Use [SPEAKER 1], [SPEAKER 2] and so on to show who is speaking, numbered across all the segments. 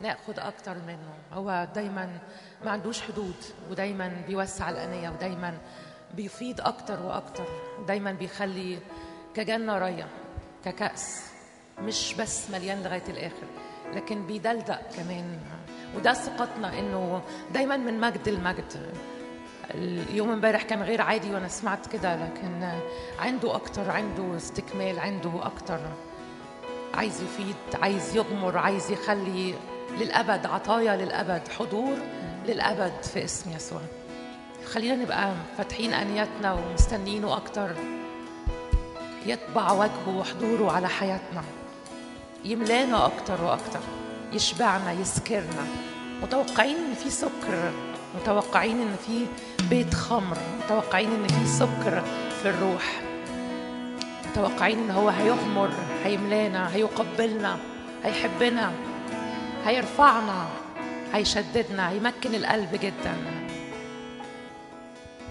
[SPEAKER 1] ناخد أكتر منه. هو دايما ما عندوش حدود ودايما بيوسع الأنية ودايما بيفيض أكتر وأكتر. دايما بيخلي كجنة ريه ككأس مش بس مليان لغاية الآخر لكن بيدلدق كمان. وده ثقتنا إنه دايما من مجد لمجد. اليوم امبارح كان غير عادي وأنا سمعت كده لكن عنده أكتر عنده استكمال عنده أكتر. عايز يفيد عايز يغمر عايز يخلي للأبد عطايا للأبد حضور للأبد في اسم يسوع. خلينا نبقى فاتحين آنياتنا ومستنيينه أكتر. يطبع وجهه وحضوره على حياتنا. يملانا أكتر وأكتر. يشبعنا يسكرنا. متوقعين إن في سكر. متوقعين إن في بيت خمر. متوقعين إن في سكر في الروح. متوقعين إن هو هيغمر هيملانا هيقبلنا هيحبنا. هيرفعنا هيشددنا هيمكن القلب جدا.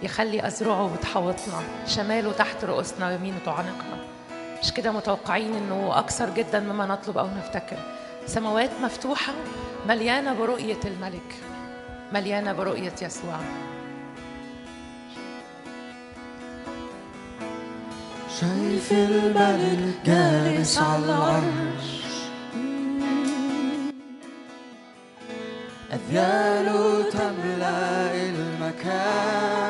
[SPEAKER 1] يخلي أزرعه بتحوطنا شماله تحت رؤوسنا ويمينه تعانقنا. مش كده متوقعين إنه أكثر جدا مما نطلب أو نفتكر. سماوات مفتوحة مليانة برؤية الملك مليانة برؤية يسوع.
[SPEAKER 2] شايف الملك جالس على العرش. أذياله تملأ المكان.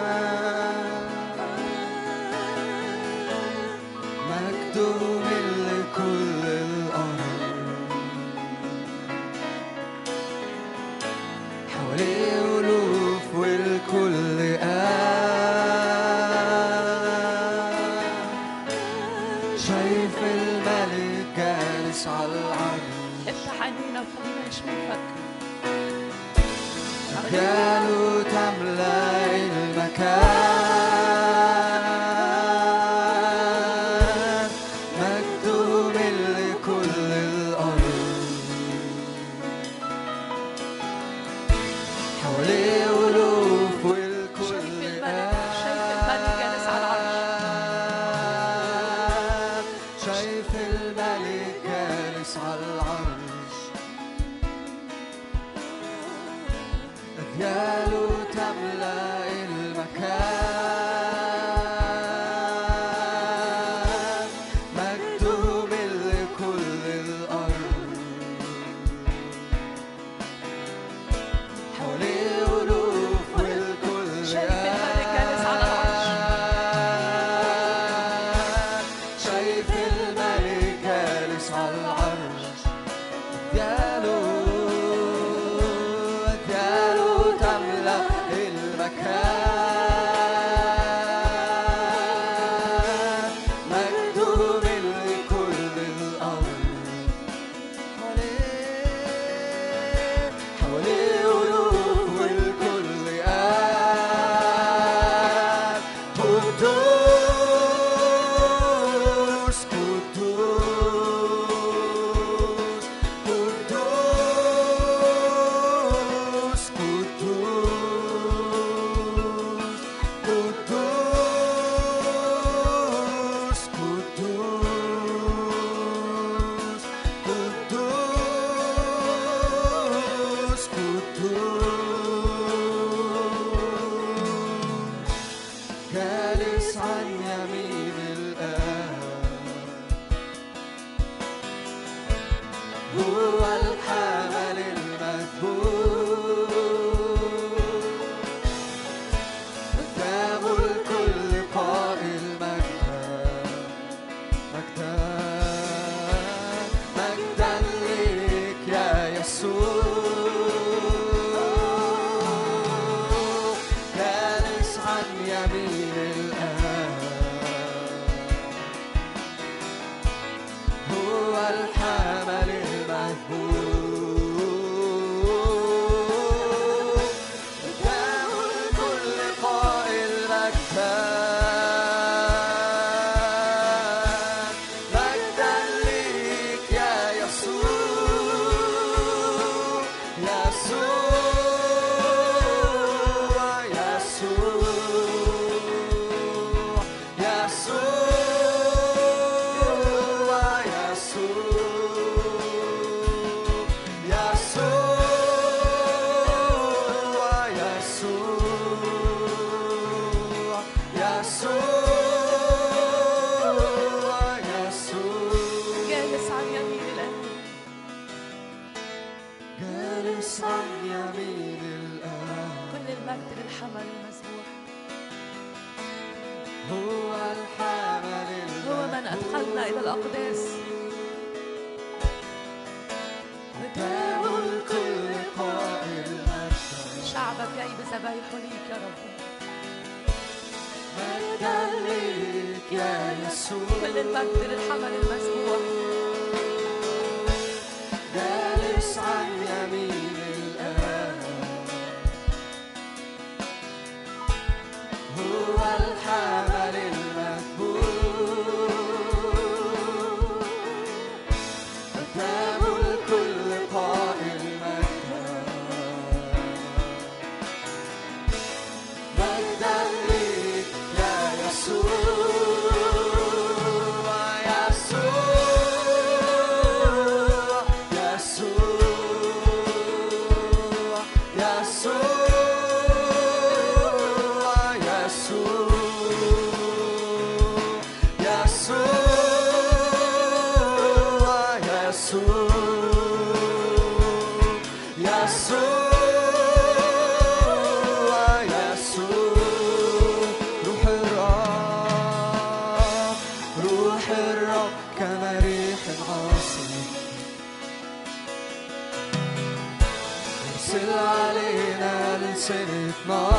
[SPEAKER 2] ارسل علينا لسنة نار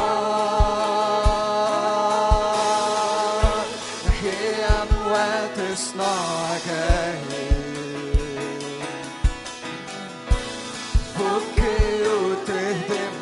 [SPEAKER 2] نحيي أموات اصنع كاهن فك قيود تهدم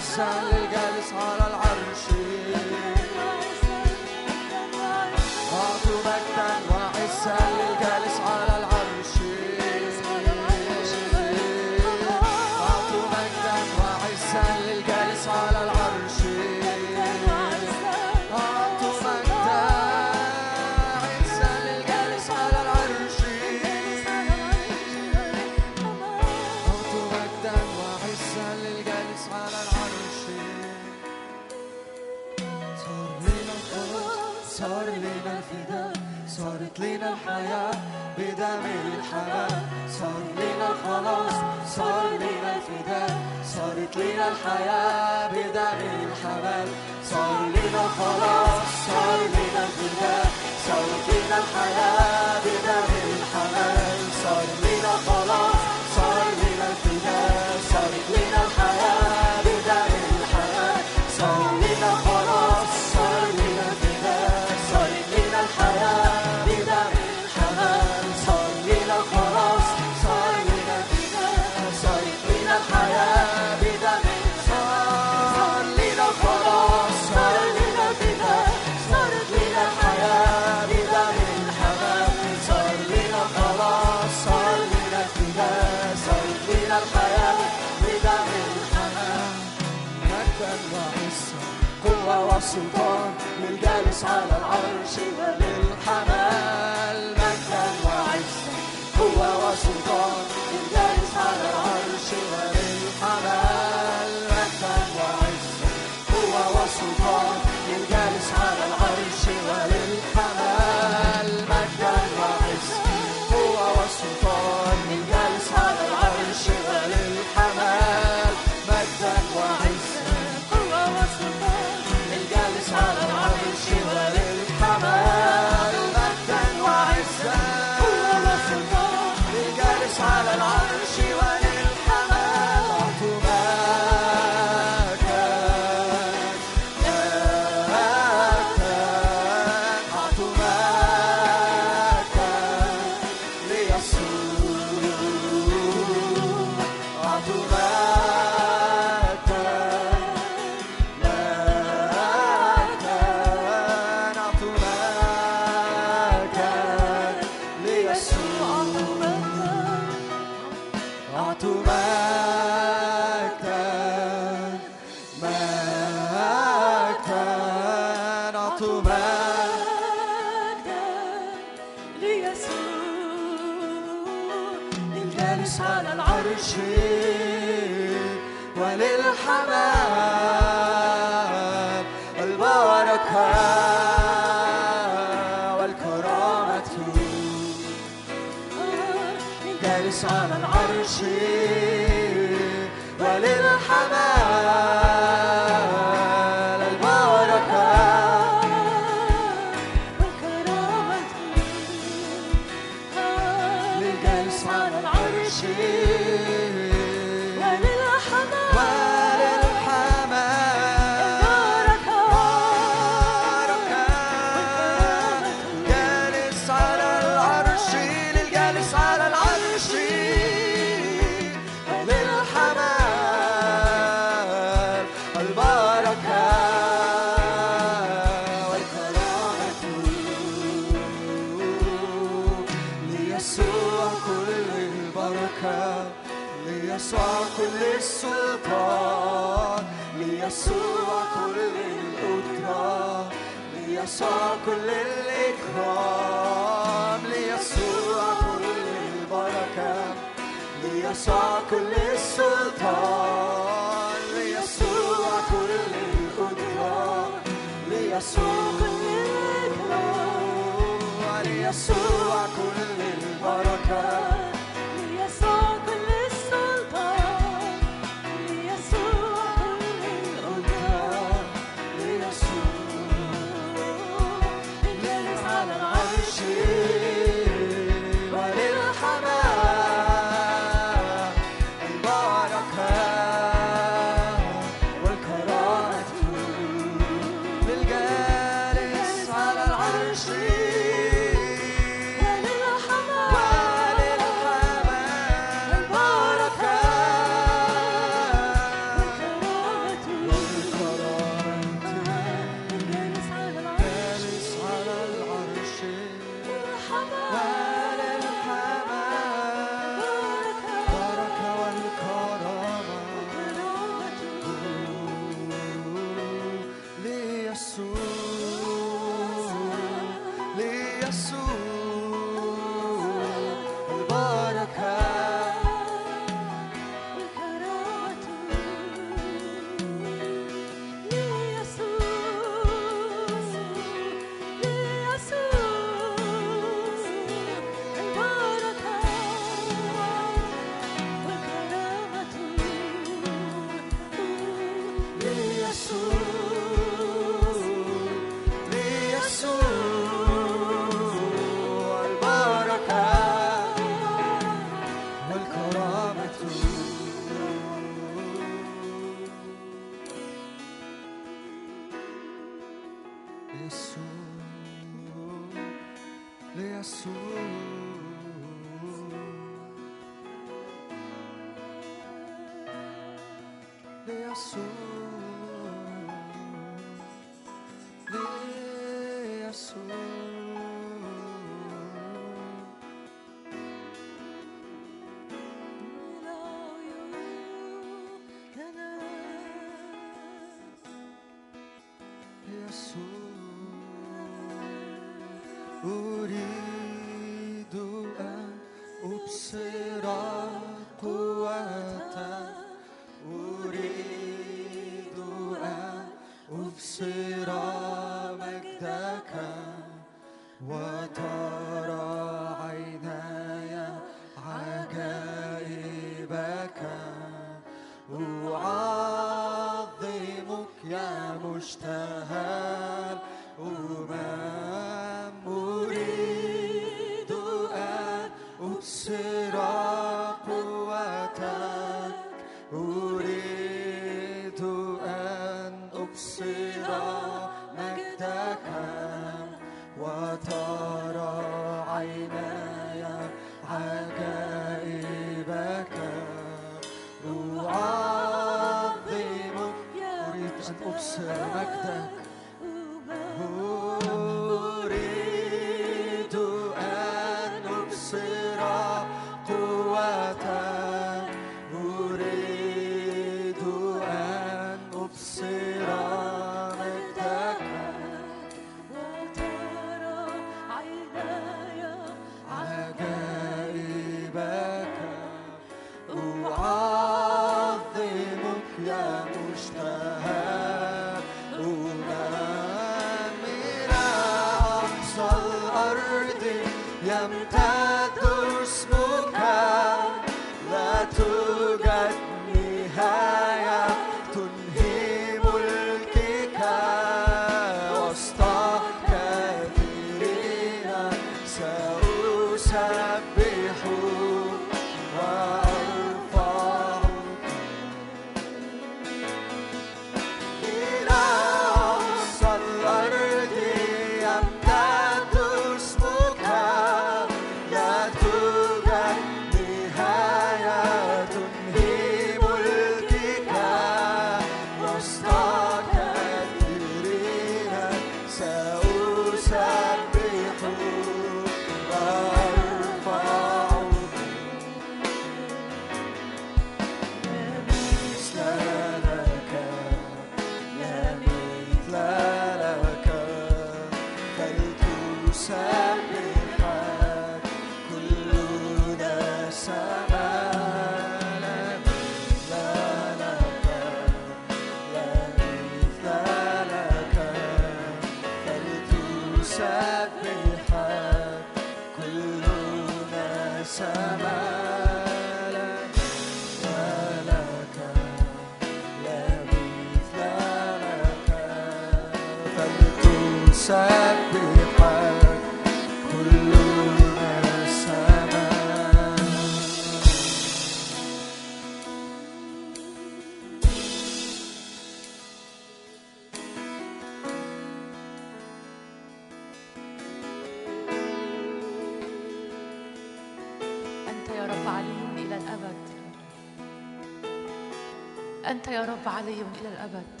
[SPEAKER 1] أنت يا رب علي إلى الأبد.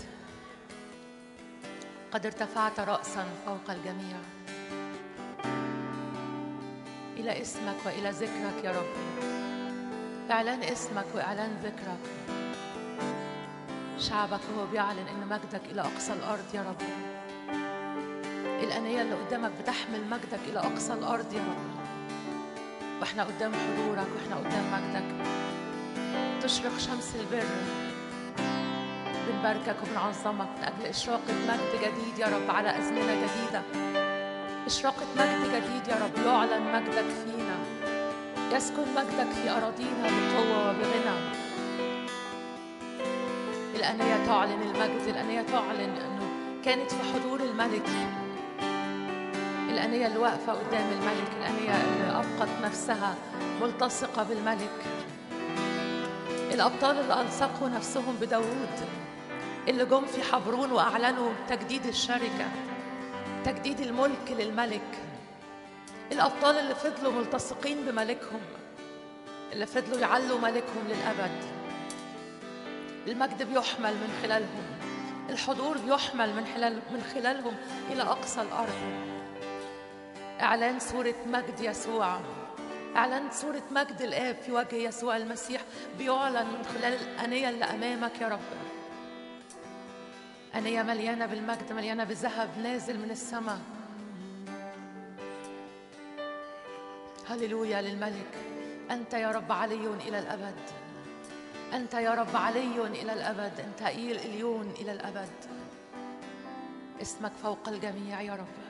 [SPEAKER 1] قد ارتفعت رأسا فوق الجميع. إلى اسمك وإلى ذكرك يا رب. إعلان اسمك وإعلان ذكرك. شعبك وهو بيعلن إن مجدك إلى أقصى الأرض يا رب. الأنية اللي قدامك بتحمل مجدك إلى أقصى الأرض يا رب. وإحنا قدام حضورك وإحنا قدام مجدك. تشرق شمس البر. بنباركك وبنعظمك من أجل إشراقة مجد جديد يا رب على أزمنة جديدة. إشراقة مجد جديد يا رب يعلن مجدك فينا. يسكن مجدك في أراضينا بقوة وبغنى. الأنية تعلن المجد الأنية تعلن انه كانت في حضور الملك. الأنية اللي واقفة قدام الملك الأنية اللي أبقت نفسها ملتصقة بالملك. الأبطال اللي ألصقوا نفسهم بداوود اللي جم في حبرون وأعلنوا تجديد الشركة تجديد الملك للملك. الأبطال اللي فضلوا ملتصقين بملكهم اللي فضلوا يعلوا ملكهم للأبد. المجد بيحمل من خلالهم الحضور بيحمل من خلال من خلالهم إلى أقصى الأرض. إعلان صورة مجد يسوع. إعلان صورة مجد الآب في وجه يسوع المسيح بيعلن من خلال الأنية اللي أمامك يا رب.
[SPEAKER 2] أنا يا مليانة بالمجد مليانة بالذهب نازل من السماء. هللويا للملك. أنت يا رب علي إلى الأبد. أنت يا رب علي إلى الأبد. أنت إيل إليون إلى الأبد. اسمك فوق الجميع يا رب.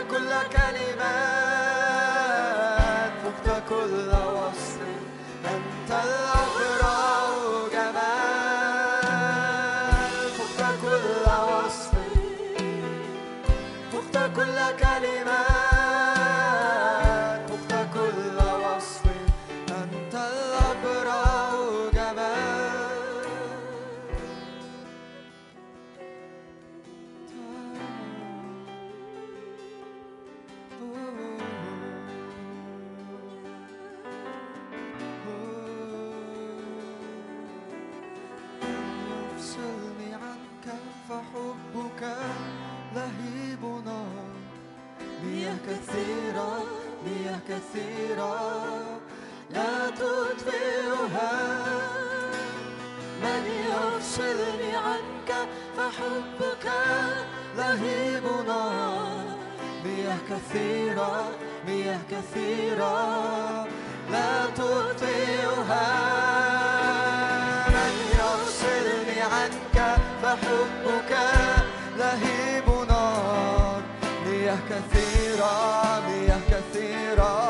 [SPEAKER 2] الكل كان كثيرة لا تطفئها. من يفصلني عنك فحبك لهيب نار مياه كثيرة مياه كثيرة لا تطفئها. من يفصلني عنك فحبك لهيب نار مياه كثيرة مياه كثيرة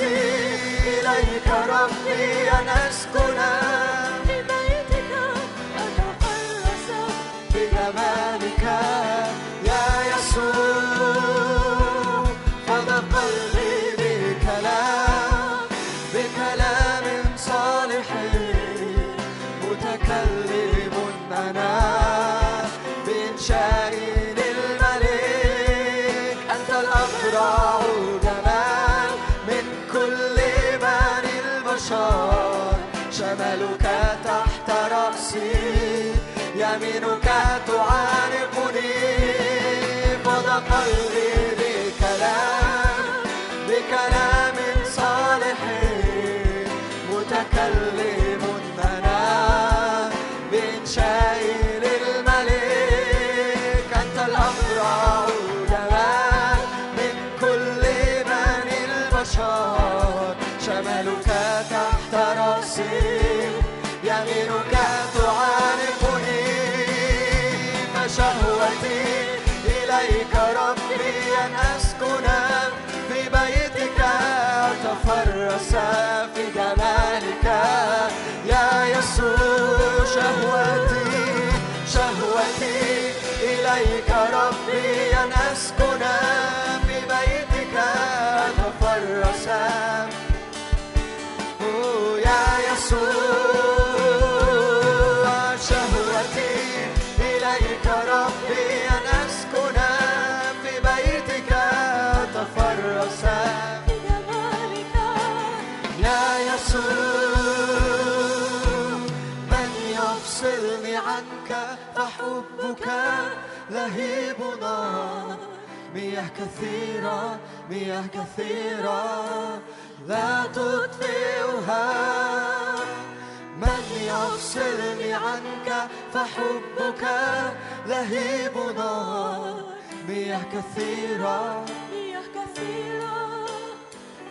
[SPEAKER 2] إليك ربي أن أسكن side. صوتك لهيب نار مياه كثيرة مياه كثيرة. لا تطفئها. من يفصلني عنك فحبك لهيب نار مياه كثيرة.
[SPEAKER 3] مياه كثيرة.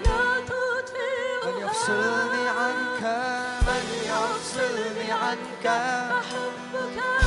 [SPEAKER 3] لا تطفئها.
[SPEAKER 2] من يفصلني عنك من يفصلني عنك. فحبك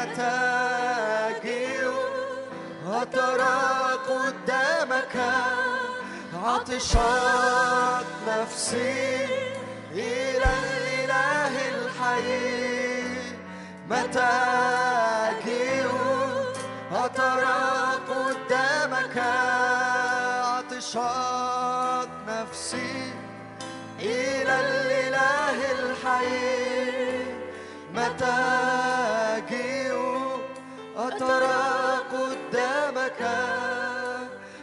[SPEAKER 2] متى أترى قدامك. عطشت نفسي. إلى الإله الحي. متى جيو أترى قدامك. عطشت نفسي. إلى الإله الحي. متى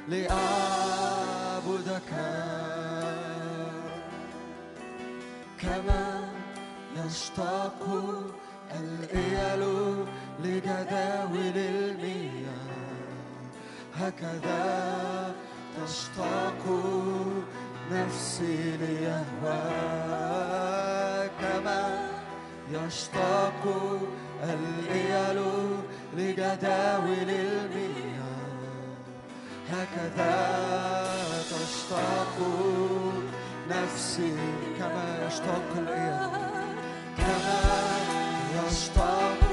[SPEAKER 2] لأعبدك كما يشتاق الإيل لجداول المياه هكذا تشتاق نفسي ليهواك. كما يشتاق الإيل لجداول المياه هكذا تشتاق نفسي كما يشتاق الإيام كما يشتاق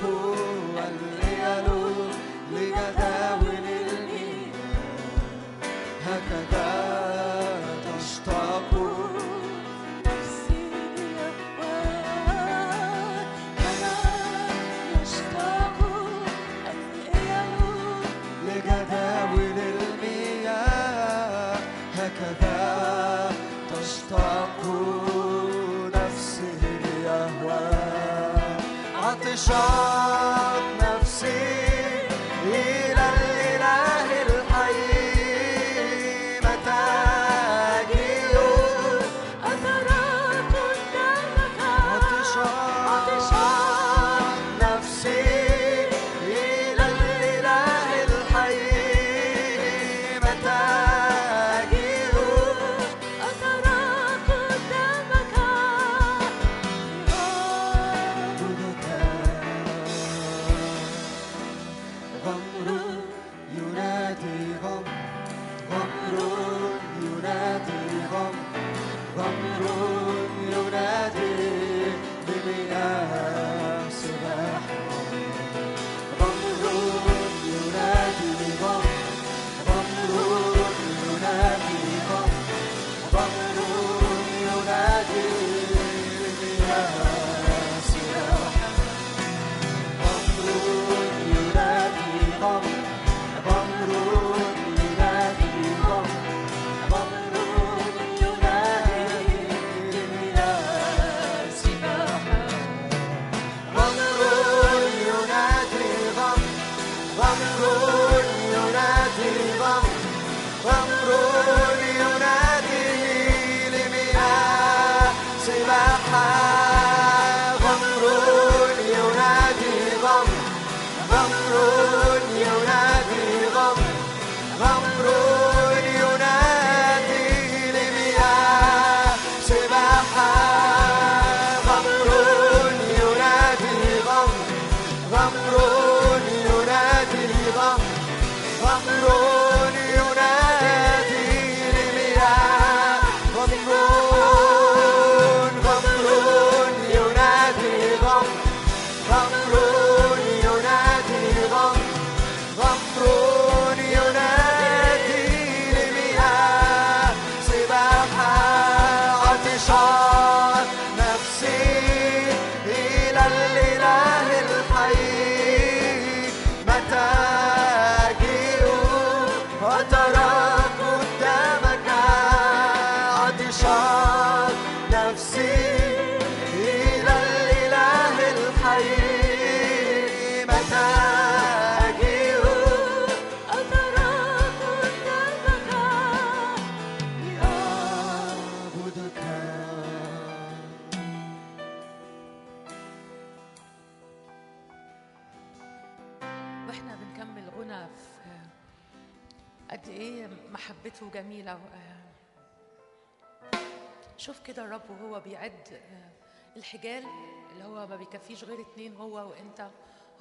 [SPEAKER 1] الحجال اللي هو ما بيكفيش غير اتنين هو وانت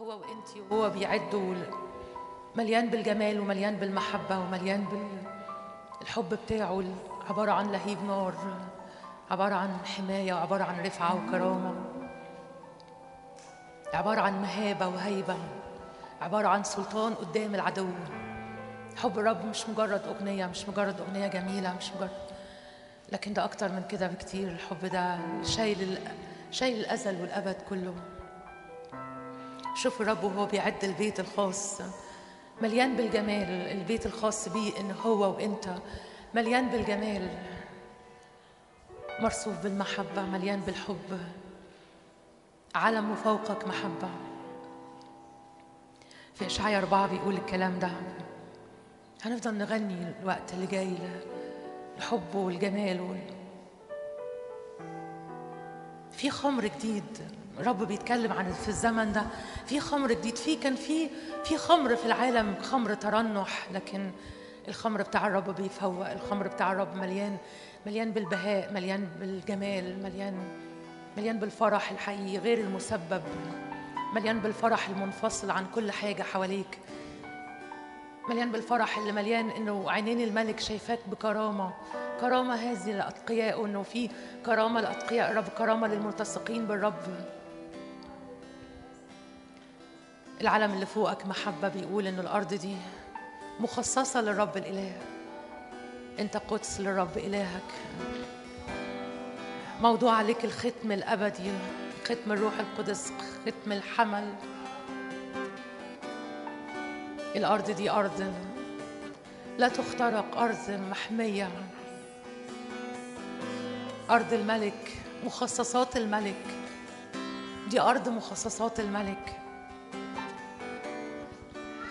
[SPEAKER 1] هو وانتي وهو بيعده مليان بالجمال ومليان بالمحبة ومليان بالحب بتاعه عبارة عن لهيب نار عبارة عن حماية وعباره عن رفعة وكرامة عبارة عن مهابة وهيبة عبارة عن سلطان قدام العدو. حب الرب مش مجرد أغنية مش مجرد أغنية جميلة مش مجرد لكن ده أكتر من كده بكتير. الحب ده شايل شايل الأزل والأبد كله. شوف الرب وهو بيعد البيت الخاص. مليان بالجمال البيت الخاص بيه إن هو وإنت. مليان بالجمال. مرصوف بالمحبة مليان بالحب. علم فوقك محبة. في اشعياء أربعة بيقول الكلام ده. هنفضل نغني الوقت اللي جاي الحب والجمال وال... في خمر جديد. رب بيتكلم عن في الزمن ده. في خمر جديد. في كان في في خمر في العالم خمر ترنح. لكن الخمر بتاع الرب بيفوق. الخمر بتاع الرب مليان مليان بالبهاء مليان بالجمال مليان مليان بالفرح الحقيقي غير المسبب. مليان بالفرح المنفصل عن كل حاجة حواليك. مليان بالفرح اللي مليان إنه عينين الملك شايفاك بكرامة. كرامة هذه لأتقياء وانه في كرامة لأتقياء الرب كرامة للملتصقين بالرب. العالم اللي فوقك محبة بيقول ان الأرض دي مخصصة للرب الإله. أنت قدس للرب إلهك. موضوع عليك الختم الأبدي ختم الروح القدس ختم الحمل. الأرض دي أرض. لا تخترق أرض محمية. أرض الملك مخصصات الملك. دي أرض مخصصات الملك.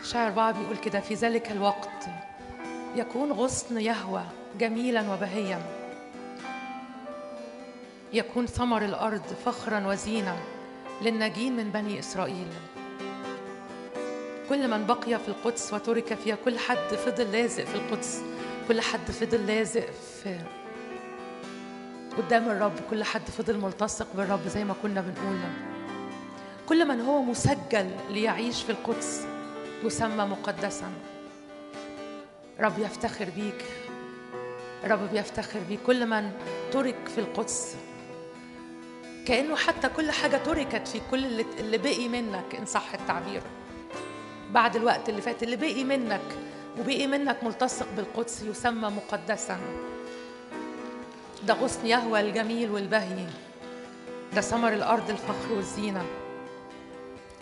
[SPEAKER 1] شاعر أربعة بيقول كده في ذلك الوقت يكون غصن يهوى جميلا وبهيا. يكون ثمر الأرض فخرا وزينة للناجين من بني إسرائيل. كل من بقي في القدس وترك فيها كل حد فضل لازق في القدس كل حد فضل لازق في قدام الرب كل حد فضل ملتصق بالرب زي ما كنا بنقول. كل من هو مسجل ليعيش في القدس يسمى مقدسا. رب يفتخر بيك. رب بيفتخر بيك. كل من ترك في القدس كأنه حتى كل حاجة تركت في كل اللي, بقي منك إن صح التعبير. بعد الوقت اللي فات اللي بقي منك وبقي منك ملتصق بالقدس يسمى مقدسا. ده غصن يهوى الجميل والبهي. ده ثمر الأرض الفخر والزينة.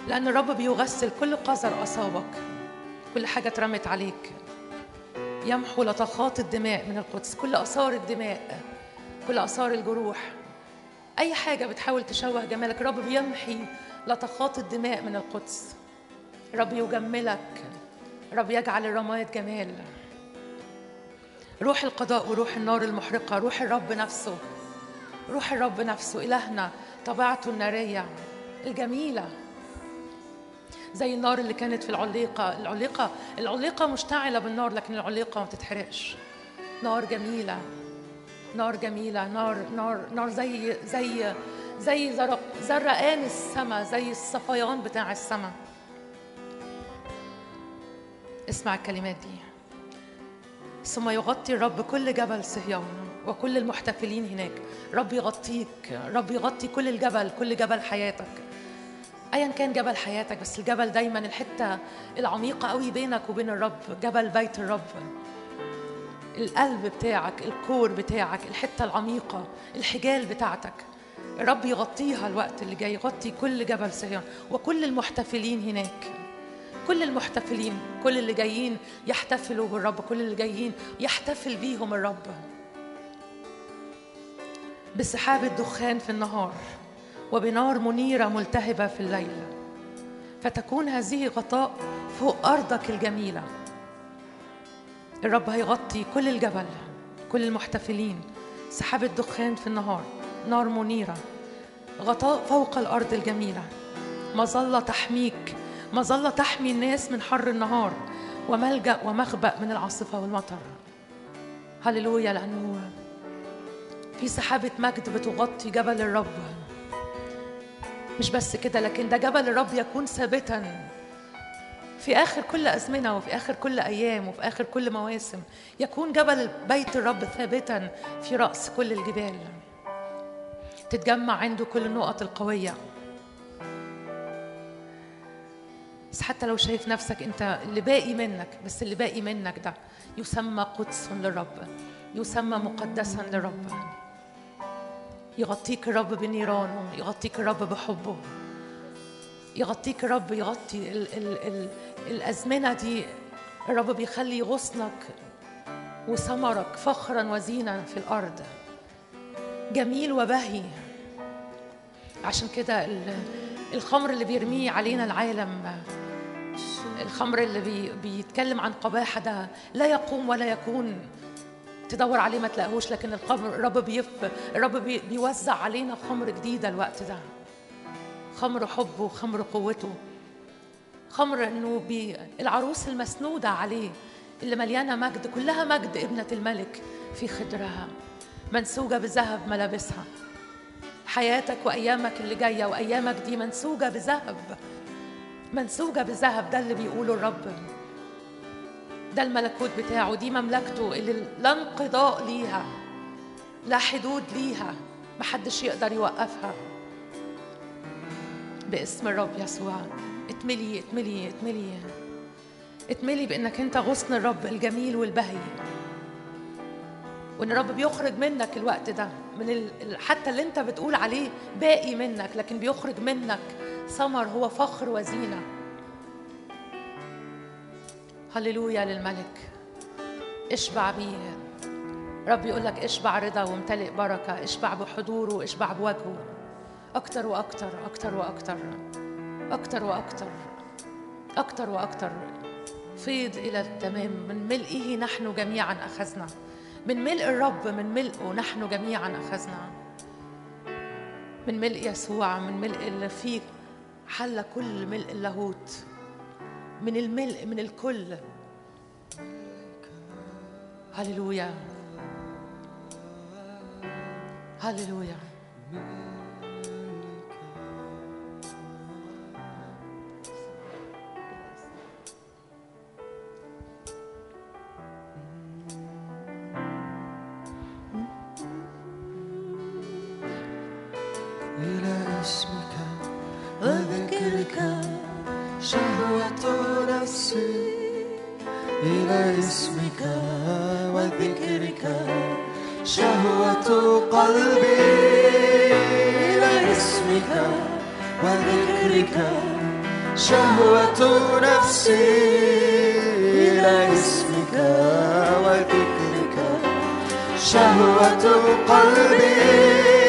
[SPEAKER 1] لأن الرب بيغسل كل قذر أصابك. كل حاجة اترمت عليك. يمحو لطخات الدماء من القدس. كل آثار الدماء. كل آثار الجروح. أي حاجة بتحاول تشوه جمالك الرب بيمحي لطخات الدماء من القدس. رب يجملك. رب يجعل الرماد جمال. روح القضاء وروح النار المحرقة روح الرب نفسه. روح الرب نفسه إلهنا طبيعته النارية الجميلة. زي النار اللي كانت في العليقة. العليقة العليقة مشتعلة بالنار لكن العليقة ما تتحرقش. نار جميلة. نار جميلة. نار نار نار زي زي زي زرق زرقان السما زي الصفيان بتاع السما. اسمع الكلمات دي. ثم يغطي الرب كل جبل صهيون وكل المحتفلين هناك. رب يغطيك رب يغطي كل الجبل كل جبل حياتك. ايا كان جبل حياتك بس الجبل دايما الحتة العميقة قوي بينك وبين الرب جبل بيت الرب. القلب بتاعك الكور بتاعك الحتة العميقة الحجال بتاعتك. الرب يغطيها الوقت اللي جاي يغطي كل جبل صهيون وكل المحتفلين هناك. كل المحتفلين كل اللي جايين يحتفلوا بالرب كل اللي جايين يحتفل بيهم الرب. بسحاب الدخان في النهار وبنار منيرة ملتهبة في الليل فتكون هذه غطاء فوق أرضك الجميلة. الرب هيغطي كل الجبل كل المحتفلين. سحاب الدخان في النهار نار منيرة غطاء فوق الأرض الجميلة. مظلة تحميك مظلة تحمي الناس من حر النهار وملجأ ومخبأ من العاصفة والمطر. هللويا لأنه في سحابة مجد بتغطي جبل الرب. مش بس كده لكن ده جبل الرب يكون ثابتا في آخر كل أزمنة وفي آخر كل أيام وفي آخر كل مواسم. يكون جبل بيت الرب ثابتا في رأس كل الجبال. تتجمع عنده كل النقط القوية. بس حتى لو شايف نفسك انت اللي باقي منك بس اللي باقي منك ده يسمى قدس للرب يسمى مقدسا للرب. يغطيك الرب بنيرانه يغطيك الرب بحبه. يغطيك الرب يغطي ال ال ال الأزمنة دي. الرب بيخلي غصنك وثمرك فخرا وزينا في الأرض. جميل وبهي. عشان كده ال- الخمر اللي بيرميه علينا العالم الخمر اللي بي بيتكلم عن قباحة ده لا يقوم ولا يكون. تدور عليه ما تلاقوش لكن الخمر الرب بيف الرب بي بيوزع علينا خمر جديدة الوقت ده. خمر حبه وخمر قوته. خمر إنه بي العروس المسنودة عليه اللي مليانة مجد كلها مجد ابنة الملك في خدرها. منسوجة بذهب ملابسها. حياتك وأيامك اللي جاية وأيامك دي منسوجة بذهب. منسوجة بذهب ده اللي بيقوله الرب. ده الملكوت بتاعه دي مملكته اللي لا انقضاء ليها لا حدود ليها محدش يقدر يوقفها. باسم الرب يسوع اتملي اتملي اتملي. اتملي بأنك أنت غصن الرب الجميل والبهي. وإن الرب بيخرج منك الوقت ده من حتى اللي أنت بتقول عليه باقي منك لكن بيخرج منك ثمر هو فخر وزينة. هللويا للملك. اشبع بيه. رب يقول لك اشبع رضا وامتلئ بركة اشبع بحضوره اشبع بوجهه. أكتر وأكتر أكتر وأكتر أكتر وأكتر أكتر وأكتر. فيض إلى التمام من ملئه نحن جميعا أخذنا. من ملء الرب من ملئه نحن جميعا أخذنا. من ملء يسوع من ملء اللي فيه حل كل ملء اللاهوت. من الملء من الكل. هللويا. هللويا.
[SPEAKER 2] وذكرك شهوة قلبي إلى اسمك وذكرك شهوة نفسي إلى اسمك وذكرك شهوة قلبي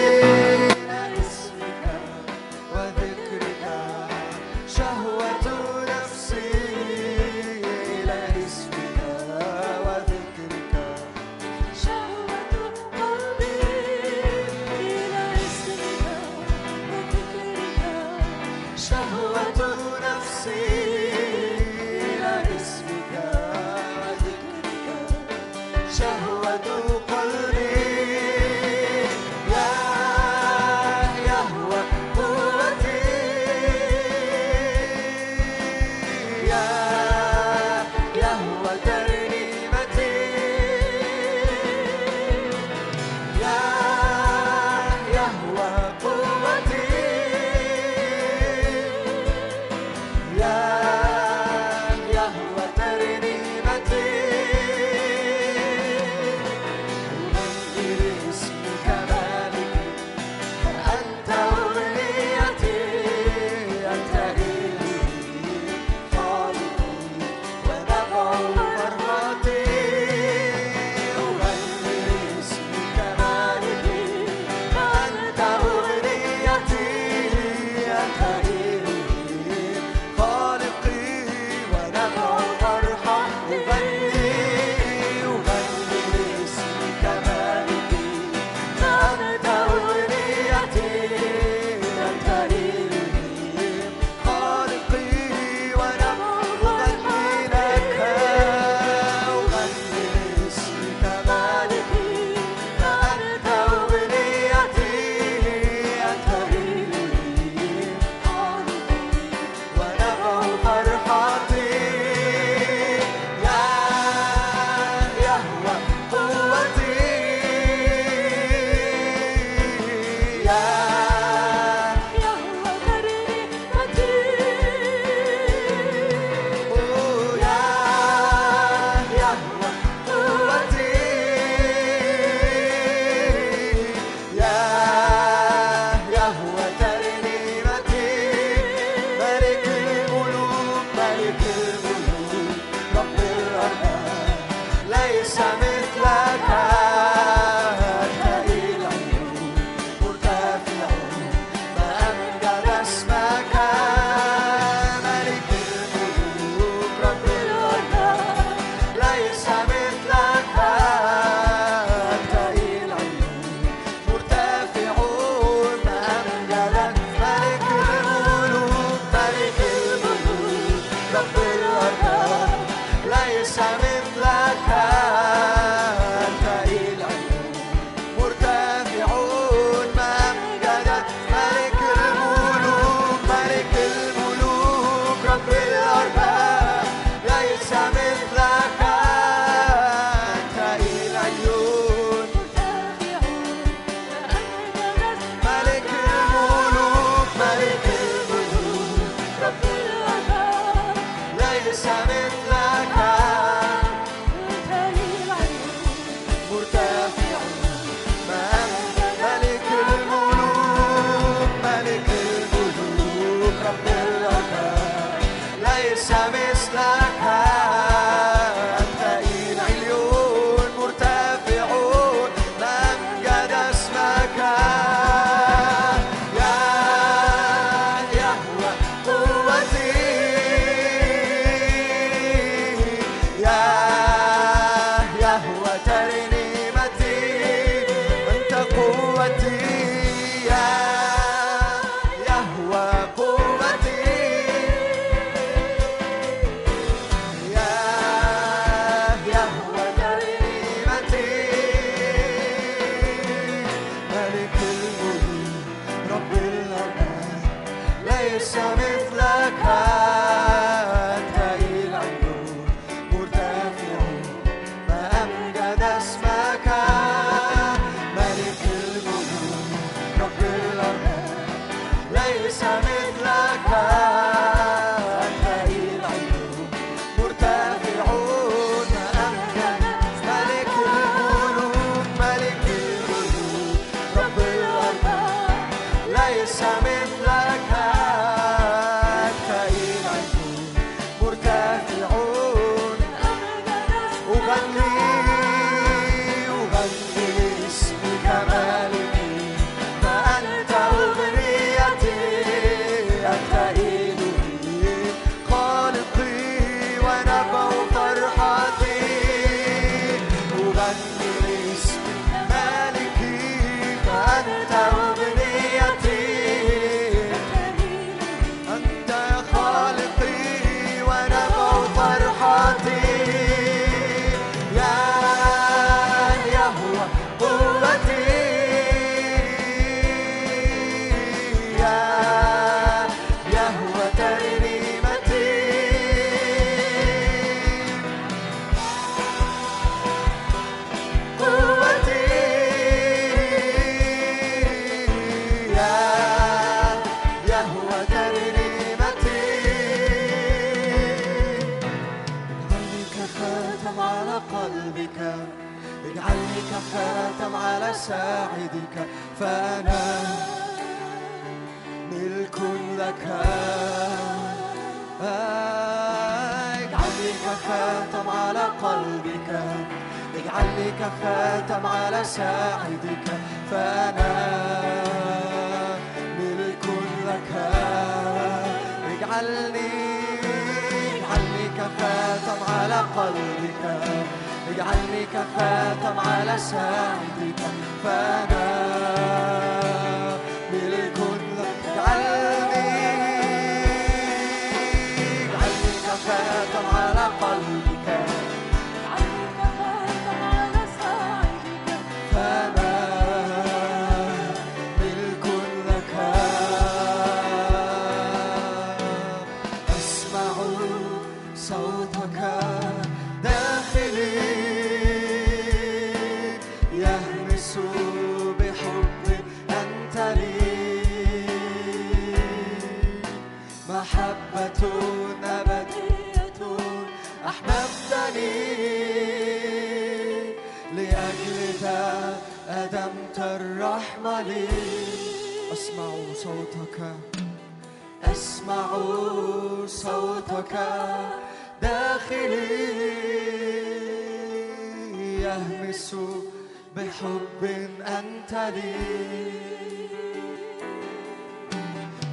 [SPEAKER 2] بحب أنت لي.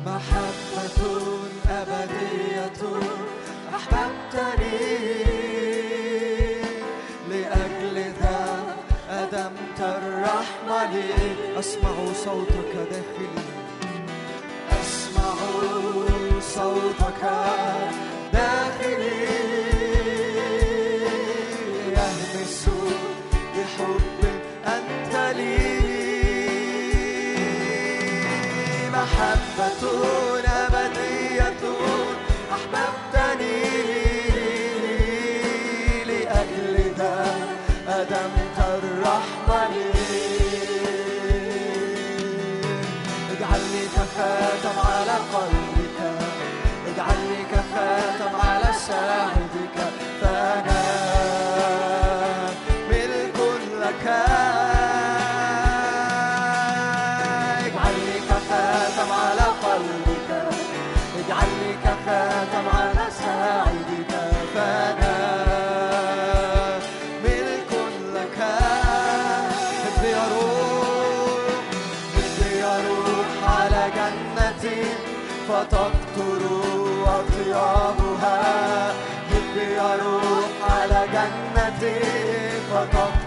[SPEAKER 2] محبة أبدية أحببتني. لأجل ذا أدمت الرحمة لي أسمع صوتك داخلي. أسمع صوتك. Sarah. فقط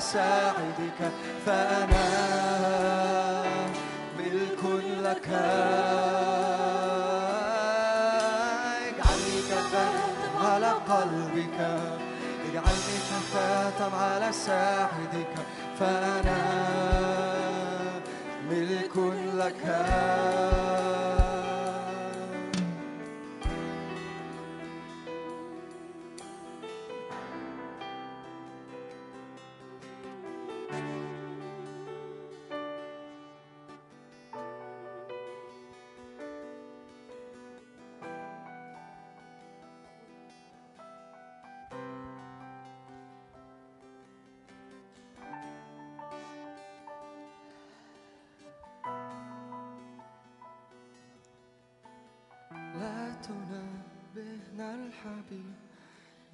[SPEAKER 2] ساعدك. فأنا ملك لك. اجعلني كفاتم على قلبك. اجعلني كفاتم على ساعدك. فأنا ملك لك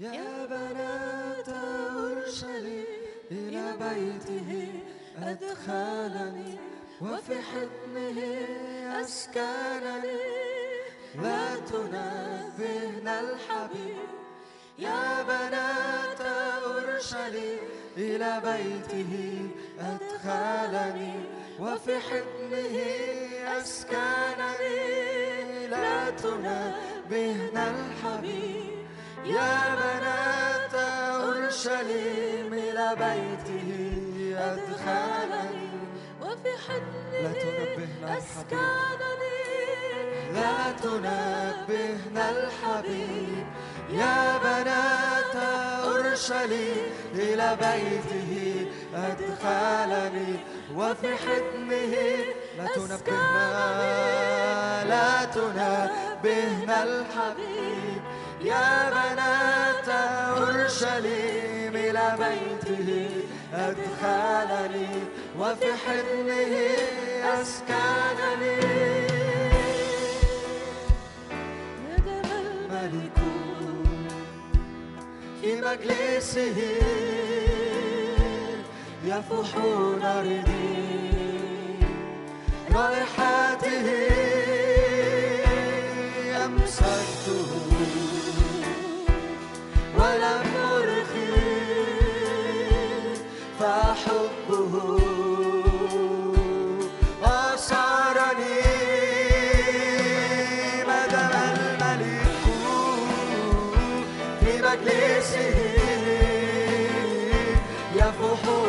[SPEAKER 2] يا بنات أورشليم إلى بيته أدخلني وفي حضنه أسكنني. لا تنبهنا الحبيب. يا بنات أورشليم إلى بيته أدخلني وفي حضنه أسكنني. لا تنبهنا الحبيب. يا بنات أورشليم إلى بيته أدخلني.
[SPEAKER 3] وفي
[SPEAKER 2] الحبيب.
[SPEAKER 3] أسكنني.
[SPEAKER 2] لا تنبهنا الحبيب. يا بنات أورشليم إلى بيته أدخلني. وفي حضنه لا تنبهنا. لا تنبهنا الحبيب. يا بنات أورشليم إلى بيته أدخلني وفي حضنه أسكنني.
[SPEAKER 3] ندم الملك
[SPEAKER 2] في مجلسه يفوحون ردي رائحته. مجلسه يفوحون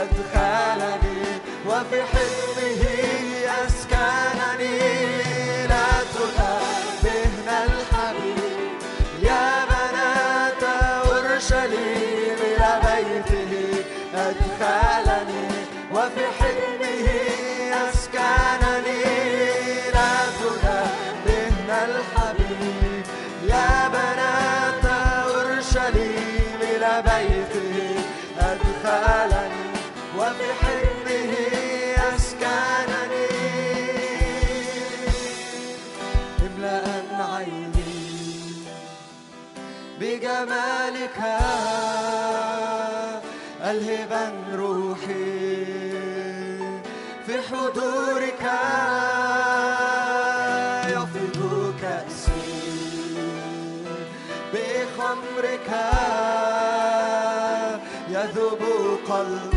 [SPEAKER 2] قد وفي حضنه أسكنني. لا تنبهنا الحبيب يا بنات أورشليم إلى بيته. أدخلني وفي حلمه أسكنني. جمالك ألهبا روحي في حضورك يفيض كأسي بخمرك يذوب قلبي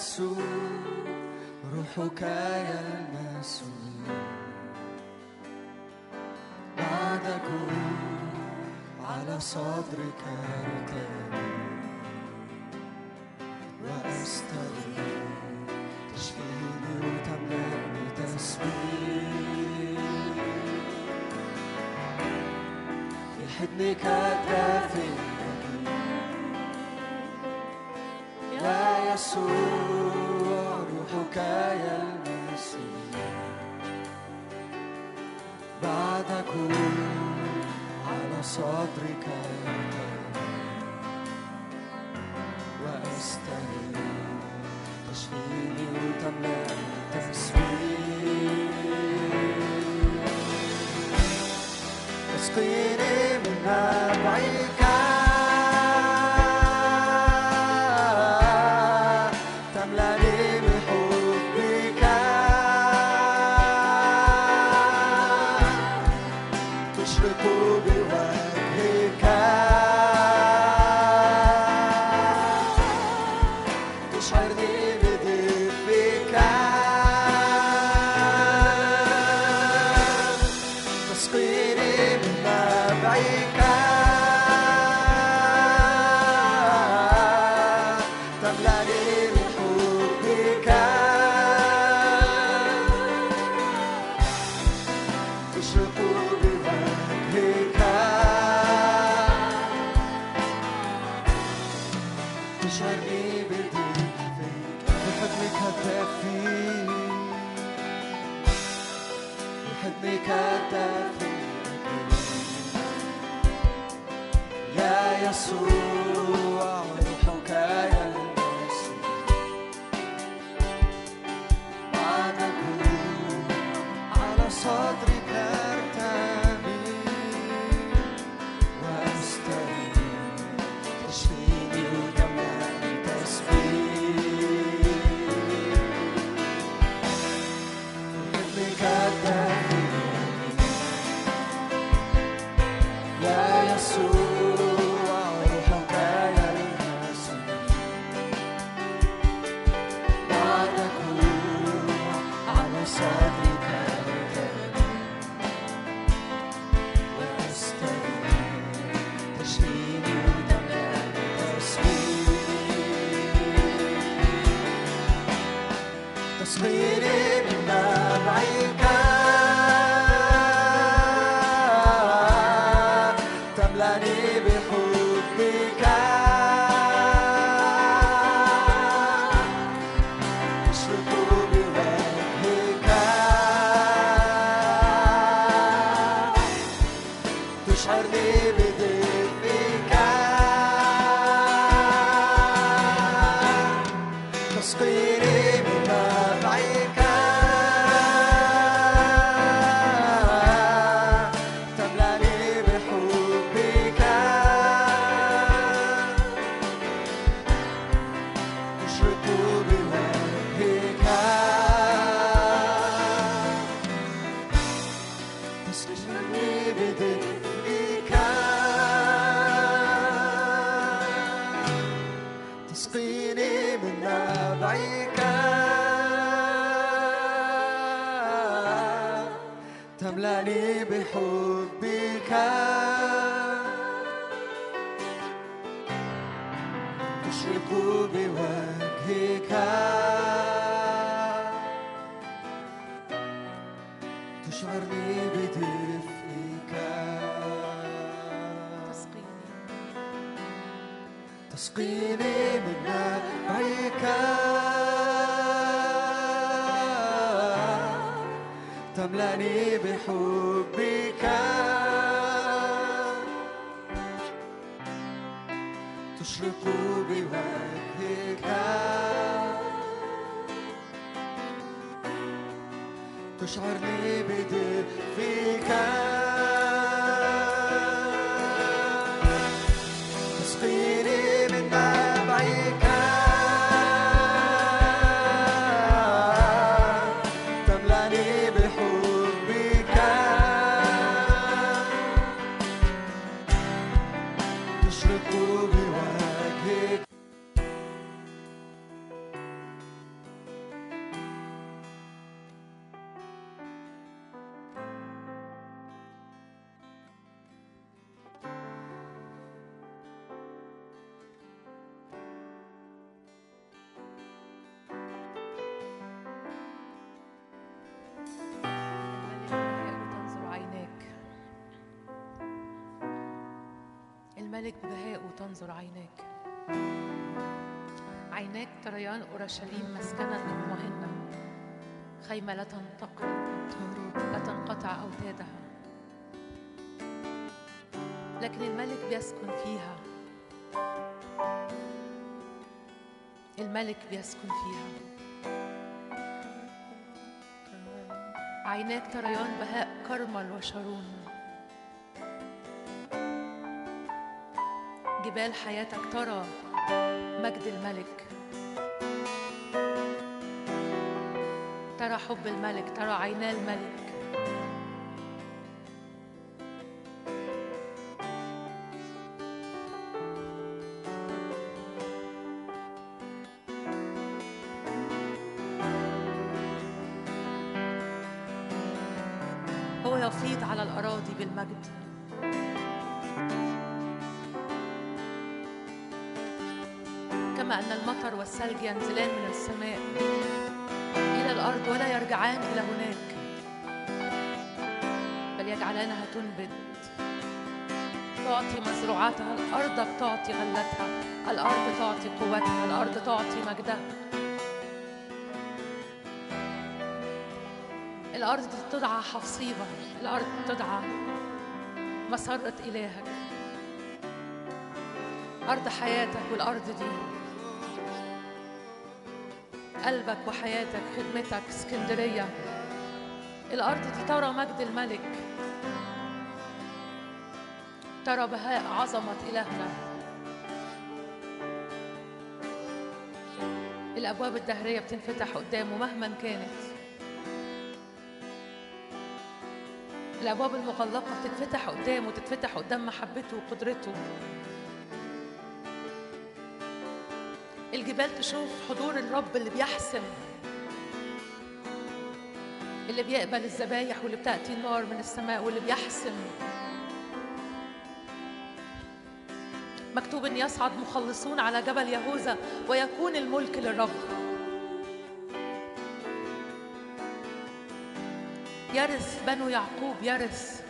[SPEAKER 2] يلمس روحك يلمس بعدك على صدرك ركابي وأستغفر تشفيني وتملأني تسبيح. في حضنك الدافئ. لا يسوع اسمك يا المسيح. بعد تشغيلي اسقيني من نبعك
[SPEAKER 1] تنظر عيناك. عيناك تريان أورشليم مسكنا لأمهن خيمة لا تنتقل لا تنقطع أوتادها. لكن الملك بيسكن فيها. الملك بيسكن فيها. عيناك تريان بهاء كرمل وشارون. جبال حياتك ترى مجد الملك. ترى حب الملك ترى عينا الملك. ينزلان من السماء إلى الأرض ولا يرجعان إلى هناك. بل يجعلانها تنبت. تعطي مزروعاتها الأرض تعطي غلتها. الأرض تعطي قوتها الأرض تعطي مجدها. الأرض تدعى حصيبة الأرض تدعى مسرة إلهك. أرض حياتك والأرض دي. قلبك وحياتك خدمتك اسكندرية. الأرض دي ترى مجد الملك. ترى بهاء عظمة إلهنا. الأبواب الدهرية بتنفتح قدامه مهما كانت. الأبواب المغلقة بتتفتح قدامه تتفتح قدام محبته وقدرته. الجبال تشوف حضور الرب اللي بيحسم اللي بيقبل الذبايح واللي بتأتي النار من السماء واللي بيحسم مكتوب إن يصعد مخلصون على جبل يهوذا ويكون الملك للرب. يرث بنو يعقوب يرث.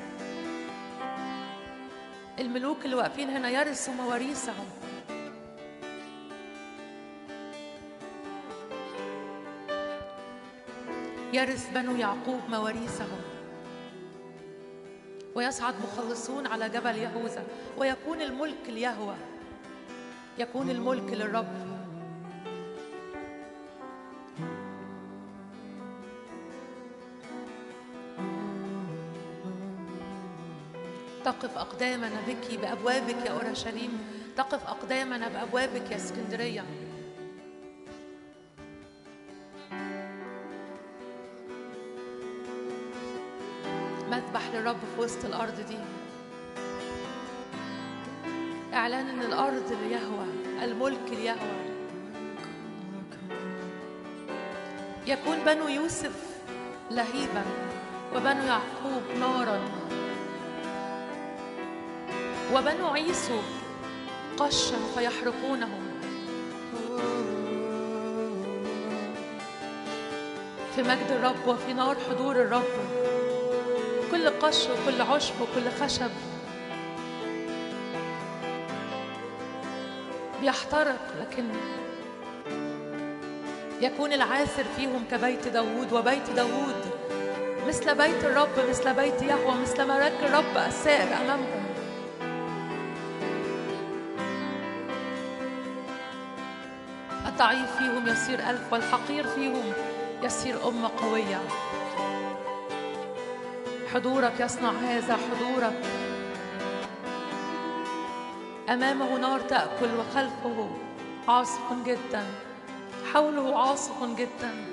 [SPEAKER 1] الملوك اللي واقفين هنا يرثوا مواريثهم. يرث بنو يعقوب مواريثهم. ويصعد مخلصون على جبل يهوذا. ويكون الملك ليهوى يكون الملك للرب. تقف أقدامنا بك بأبوابك يا أورشليم. تقف أقدامنا بأبوابك يا اسكندرية. وسط الأرض دي. إعلان إن الأرض ليهوى الملك ليهوى يكون بنو يوسف لهيبا وبنو يعقوب نارا. وبنو عيسو قشا فيحرقونهم. في مجد الرب وفي نار حضور الرب. كل قش وكل عشب وكل خشب. بيحترق لكن يكون العاثر فيهم كبيت داوود وبيت داوود. مثل بيت الرب مثل بيت يهوى مثل ملاك الرب السائر أمامهم. الضعيف فيهم يصير ألف والحقير فيهم يصير أمة قوية. حضورك يصنع هذا حضورك. أمامه نار تأكل وخلفه عاصف جدا. حوله عاصف جدا.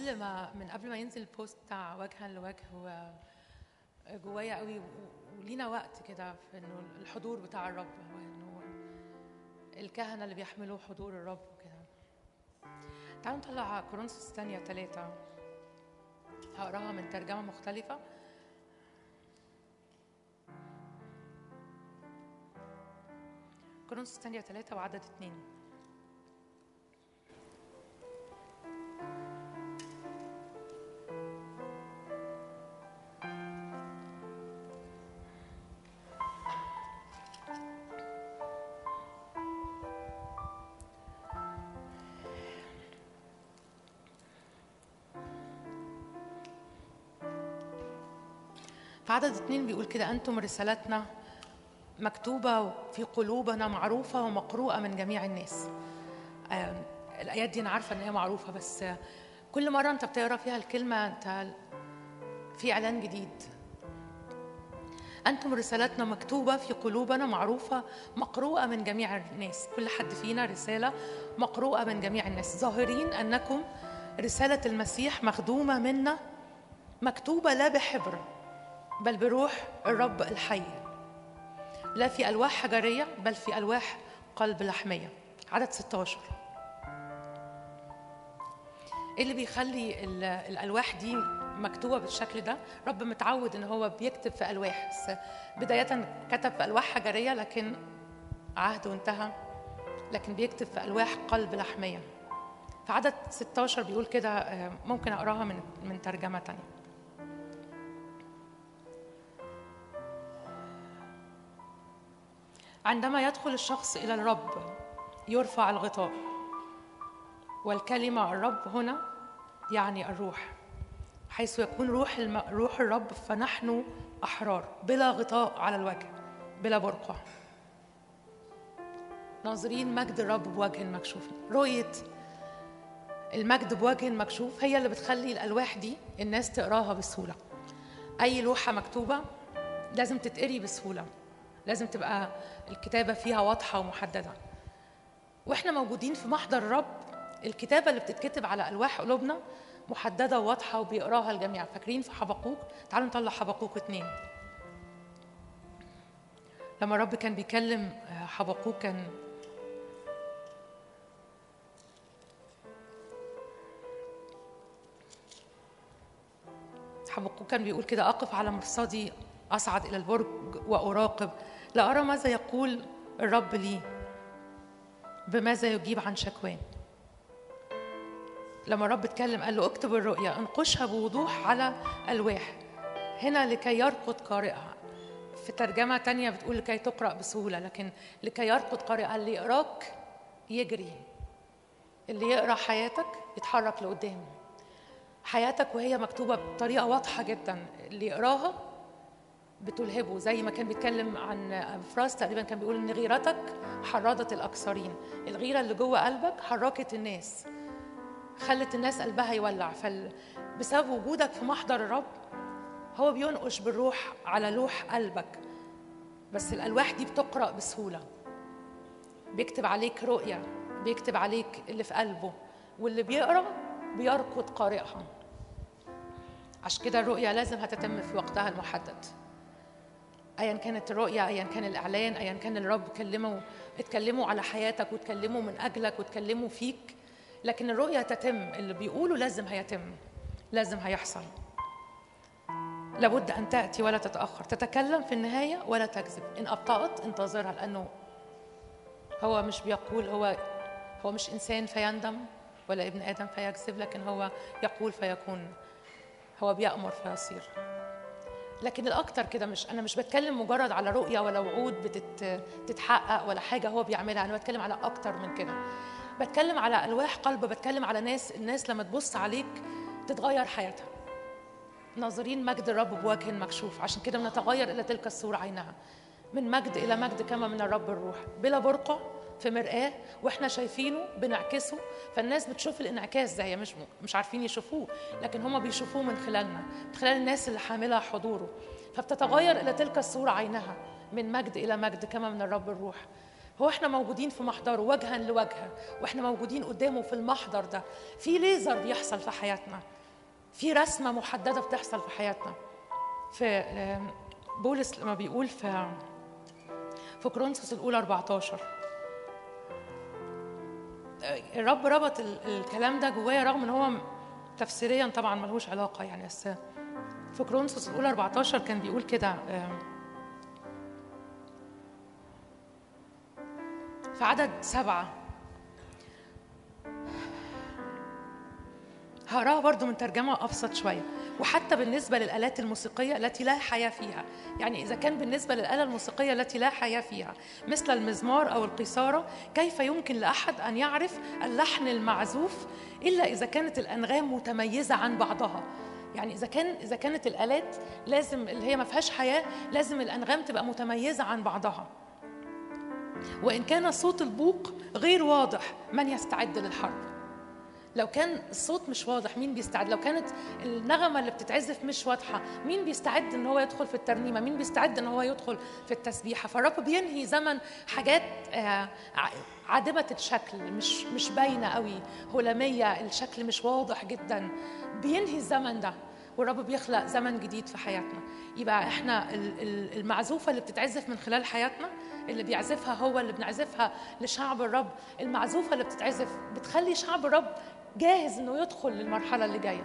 [SPEAKER 1] قبل ما من قبل ما ينزل البوست بتاع وجها لوجه هو جوايا قوي ولينا وقت كده في إنه الحضور بتاع الرب وانه الكهنة اللي بيحملوا حضور الرب وكده. تعالوا نطلع كورنثوس الثانية ثلاثة هقراها من ترجمة مختلفة. كورنثوس الثانية ثلاثة وعدد اتنين. في عدد اتنين بيقول كده أنتم رسالتنا مكتوبة في قلوبنا معروفة ومقروءة من جميع الناس. الآيات دي أنا عارفة إن هي معروفة بس كل مرة أنت بتقرأ فيها الكلمة أنت في إعلان جديد. أنتم رسالتنا مكتوبة في قلوبنا معروفة مقروءة من جميع الناس. كل حد فينا رسالة مقروءة من جميع الناس. ظاهرين أنكم رسالة المسيح مخدومة منا مكتوبة لا بحبر. بل بروح الرب الحي. لا في ألواح حجرية بل في ألواح قلب لحمية. عدد 16 إيه اللي بيخلي ال- الألواح دي مكتوبة بالشكل ده؟ رب متعود إن هو بيكتب في ألواح. بس بداية كتب في ألواح حجرية لكن عهده انتهى لكن بيكتب في ألواح قلب لحمية. في عدد 16 بيقول كده آه، ممكن أقراها من من ترجمة تانية. عندما يدخل الشخص إلى الرب يرفع الغطاء. والكلمة الرب هنا يعني الروح. حيث يكون روح الم... روح الرب فنحن أحرار بلا غطاء على الوجه بلا برقع. ناظرين مجد الرب بوجه مكشوف. رؤية المجد بوجه مكشوف هي اللي بتخلي الألواح دي الناس تقراها بسهولة. أي لوحة مكتوبة لازم تتقري بسهولة. لازم تبقى الكتابة فيها واضحة ومحددة. وإحنا موجودين في محضر الرب الكتابة اللي بتتكتب على ألواح قلوبنا محددة وواضحة وبيقراها الجميع. فاكرين في حبقوق تعالوا نطلع حبقوق اتنين. لما الرب كان بيكلم آه، حبقوق كان حبقوق كان بيقول كده أقف على مرصدي أصعد إلى البرج وأراقب لأرى ماذا يقول الرب لي بماذا يجيب عن شكواه. لما الرب اتكلم قال له اكتب الرؤيا انقشها بوضوح على ألواح. هنا لكي يرقد قارئها. في ترجمة تانية بتقول لكي تقرأ بسهولة لكن لكي يرقد قارئها اللي يقراك يجري. اللي يقرأ حياتك يتحرك لقدام. حياتك وهي مكتوبة بطريقة واضحة جدا. اللي يقراها بتلهبه زي ما كان بيتكلم عن فراس تقريبا كان بيقول إن غيرتك حرضت الأكثرين. الغيرة اللي جوه قلبك حركت الناس خلت الناس قلبها يولع. فال... بسبب وجودك في محضر الرب هو بينقش بالروح على لوح قلبك. بس الألواح دي بتقرأ بسهولة. بيكتب عليك رؤية بيكتب عليك اللي في قلبه واللي بيقرأ بيركض قارئها. عشان كده الرؤية لازم هتتم في وقتها المحدد. ايا كانت الرؤيه ايا كان الإعلان ايا كان الرب كلمه اتكلموا على حياتك واتكلموا من أجلك واتكلموا فيك. لكن الرؤيه تتم اللي بيقوله لازم هيتم لازم هيحصل. لابد أن تأتي ولا تتأخر. تتكلم في النهاية ولا تكذب. إن أبطأت انتظرها لأنه هو مش بيقول هو هو مش إنسان فيندم ولا ابن آدم فيكذب لكن هو يقول فيكون هو بيأمر فيصير. لكن الأكتر كده مش أنا مش بتكلم مجرد على رؤية ولا وعود بتتحقق ولا حاجة هو بيعملها أنا بتكلم على أكتر من كده. بتكلم على ألواح قلب بتكلم على ناس الناس لما تبص عليك تتغير حياتها. ناظرين مجد الرب بوجه مكشوف عشان كده بنتغير إلى تلك الصورة عينها. من مجد إلى مجد كما من الرب الروح. بلا برقع في مرآة وإحنا شايفينه بنعكسه فالناس بتشوف الانعكاس ده هي مش مش عارفين يشوفوه لكن هم بيشوفوه من خلالنا من خلال الناس اللي حاملة حضوره فبتتغير إلى تلك الصورة عينها من مجد إلى مجد كما من الرب الروح. هو إحنا موجودين في محضره وجها لوجه وإحنا موجودين قدامه في المحضر ده. في ليزر بيحصل في حياتنا في رسمة محددة بتحصل في حياتنا. في بولس لما بيقول في في كورنثوس الأولى 14 آه، الرب ربط ال- الكلام ده جوايا رغم إن هو تفسيريا طبعا ملوش علاقة يعني بس في كورنثوس الأولى 14 كان بيقول كده في عدد سبعة هقراها برضو من ترجمة أبسط شوية. وحتى بالنسبة للآلات الموسيقية التي لا حياة فيها. يعني إذا كان بالنسبة للآلة الموسيقية التي لا حياة فيها مثل المزمار أو القيثارة كيف يمكن لأحد أن يعرف اللحن المعزوف إلا إذا كانت الأنغام متميزة عن بعضها؟ يعني إذا كان إذا كانت الآلات لازم اللي هي ما فيهاش حياة لازم الأنغام تبقى متميزة عن بعضها. وإن كان صوت البوق غير واضح من يستعد للحرب؟ لو كان الصوت مش واضح مين بيستعد؟ لو كانت النغمة اللي بتتعزف مش واضحة مين بيستعد إن هو يدخل في الترنيمة؟ مين بيستعد إن هو يدخل في التسبيحة؟ فالرب بينهي زمن حاجات آه، ع- عادمة الشكل مش مش باينة قوي هلامية الشكل مش واضح جدا. بينهي الزمن ده والرب بيخلق زمن جديد في حياتنا. يبقى إحنا ال- ال- المعزوفة اللي بتتعزف من خلال حياتنا اللي بيعزفها هو اللي بنعزفها لشعب الرب المعزوفة اللي بتتعزف بتخلي شعب الرب جاهز إنه يدخل للمرحلة اللي جاية.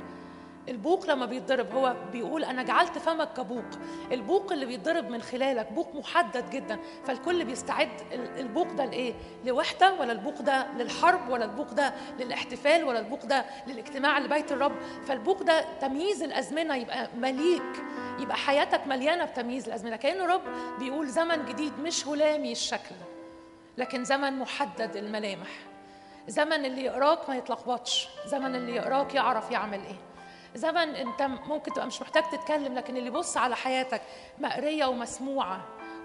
[SPEAKER 1] البوق لما بيتضرب هو بيقول أنا جعلت فمك كبوق. البوق اللي بيتضرب من خلالك بوق محدد جدا. فالكل بيستعد ال- البوق ده لإيه؟ لوحدة ولا البوق ده للحرب ولا البوق ده للاحتفال ولا البوق ده للاجتماع لبيت الرب؟ فالبوق ده تمييز الأزمنة يبقى مليك يبقى حياتك مليانة بتمييز الأزمنة. كان الرب بيقول زمن جديد مش هلامي الشكل لكن زمن محدد الملامح. زمن اللي يقراك ما يتلخبطش. زمن اللي يقراك يعرف يعمل إيه. زمن أنت ممكن تبقى مش محتاج تتكلم لكن اللي يبص على حياتك مقرية ومسموعة.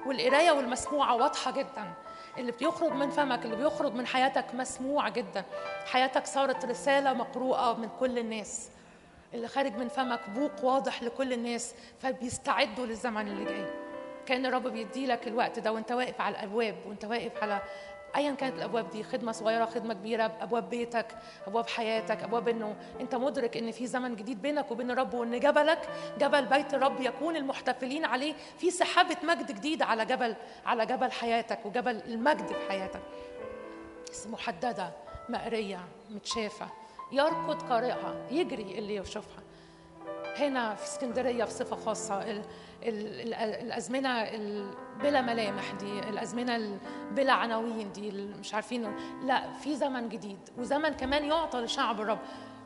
[SPEAKER 1] والقراية والمسموعة واضحة جدا. اللي بيخرج من فمك اللي بيخرج من حياتك مسموع جدا. حياتك صارت رسالة مقروءة من كل الناس. اللي خارج من فمك بوق واضح لكل الناس فبيستعدوا للزمن اللي جاي. كان الرب بيدي لك الوقت ده وانت واقف على الأبواب وانت واقف على ايا كانت الأبواب دي خدمة صغيرة خدمة كبيرة أبواب بيتك أبواب حياتك أبواب إنه أنت مدرك إن في زمن جديد بينك وبين الرب وإن جبلك جبل بيت الرب يكون المحتفلين عليه. في سحابة مجد جديدة على جبل على جبل حياتك وجبل المجد في حياتك. محددة مقرية متشافة يركض قارئها يجري اللي يشوفها. هنا في اسكندرية بصفة خاصة ال ال ال الأزمنة ال بلا ملامح دي الأزمنة ال بلا عناوين دي مش عارفين لا في زمن جديد وزمن كمان يعطى لشعب الرب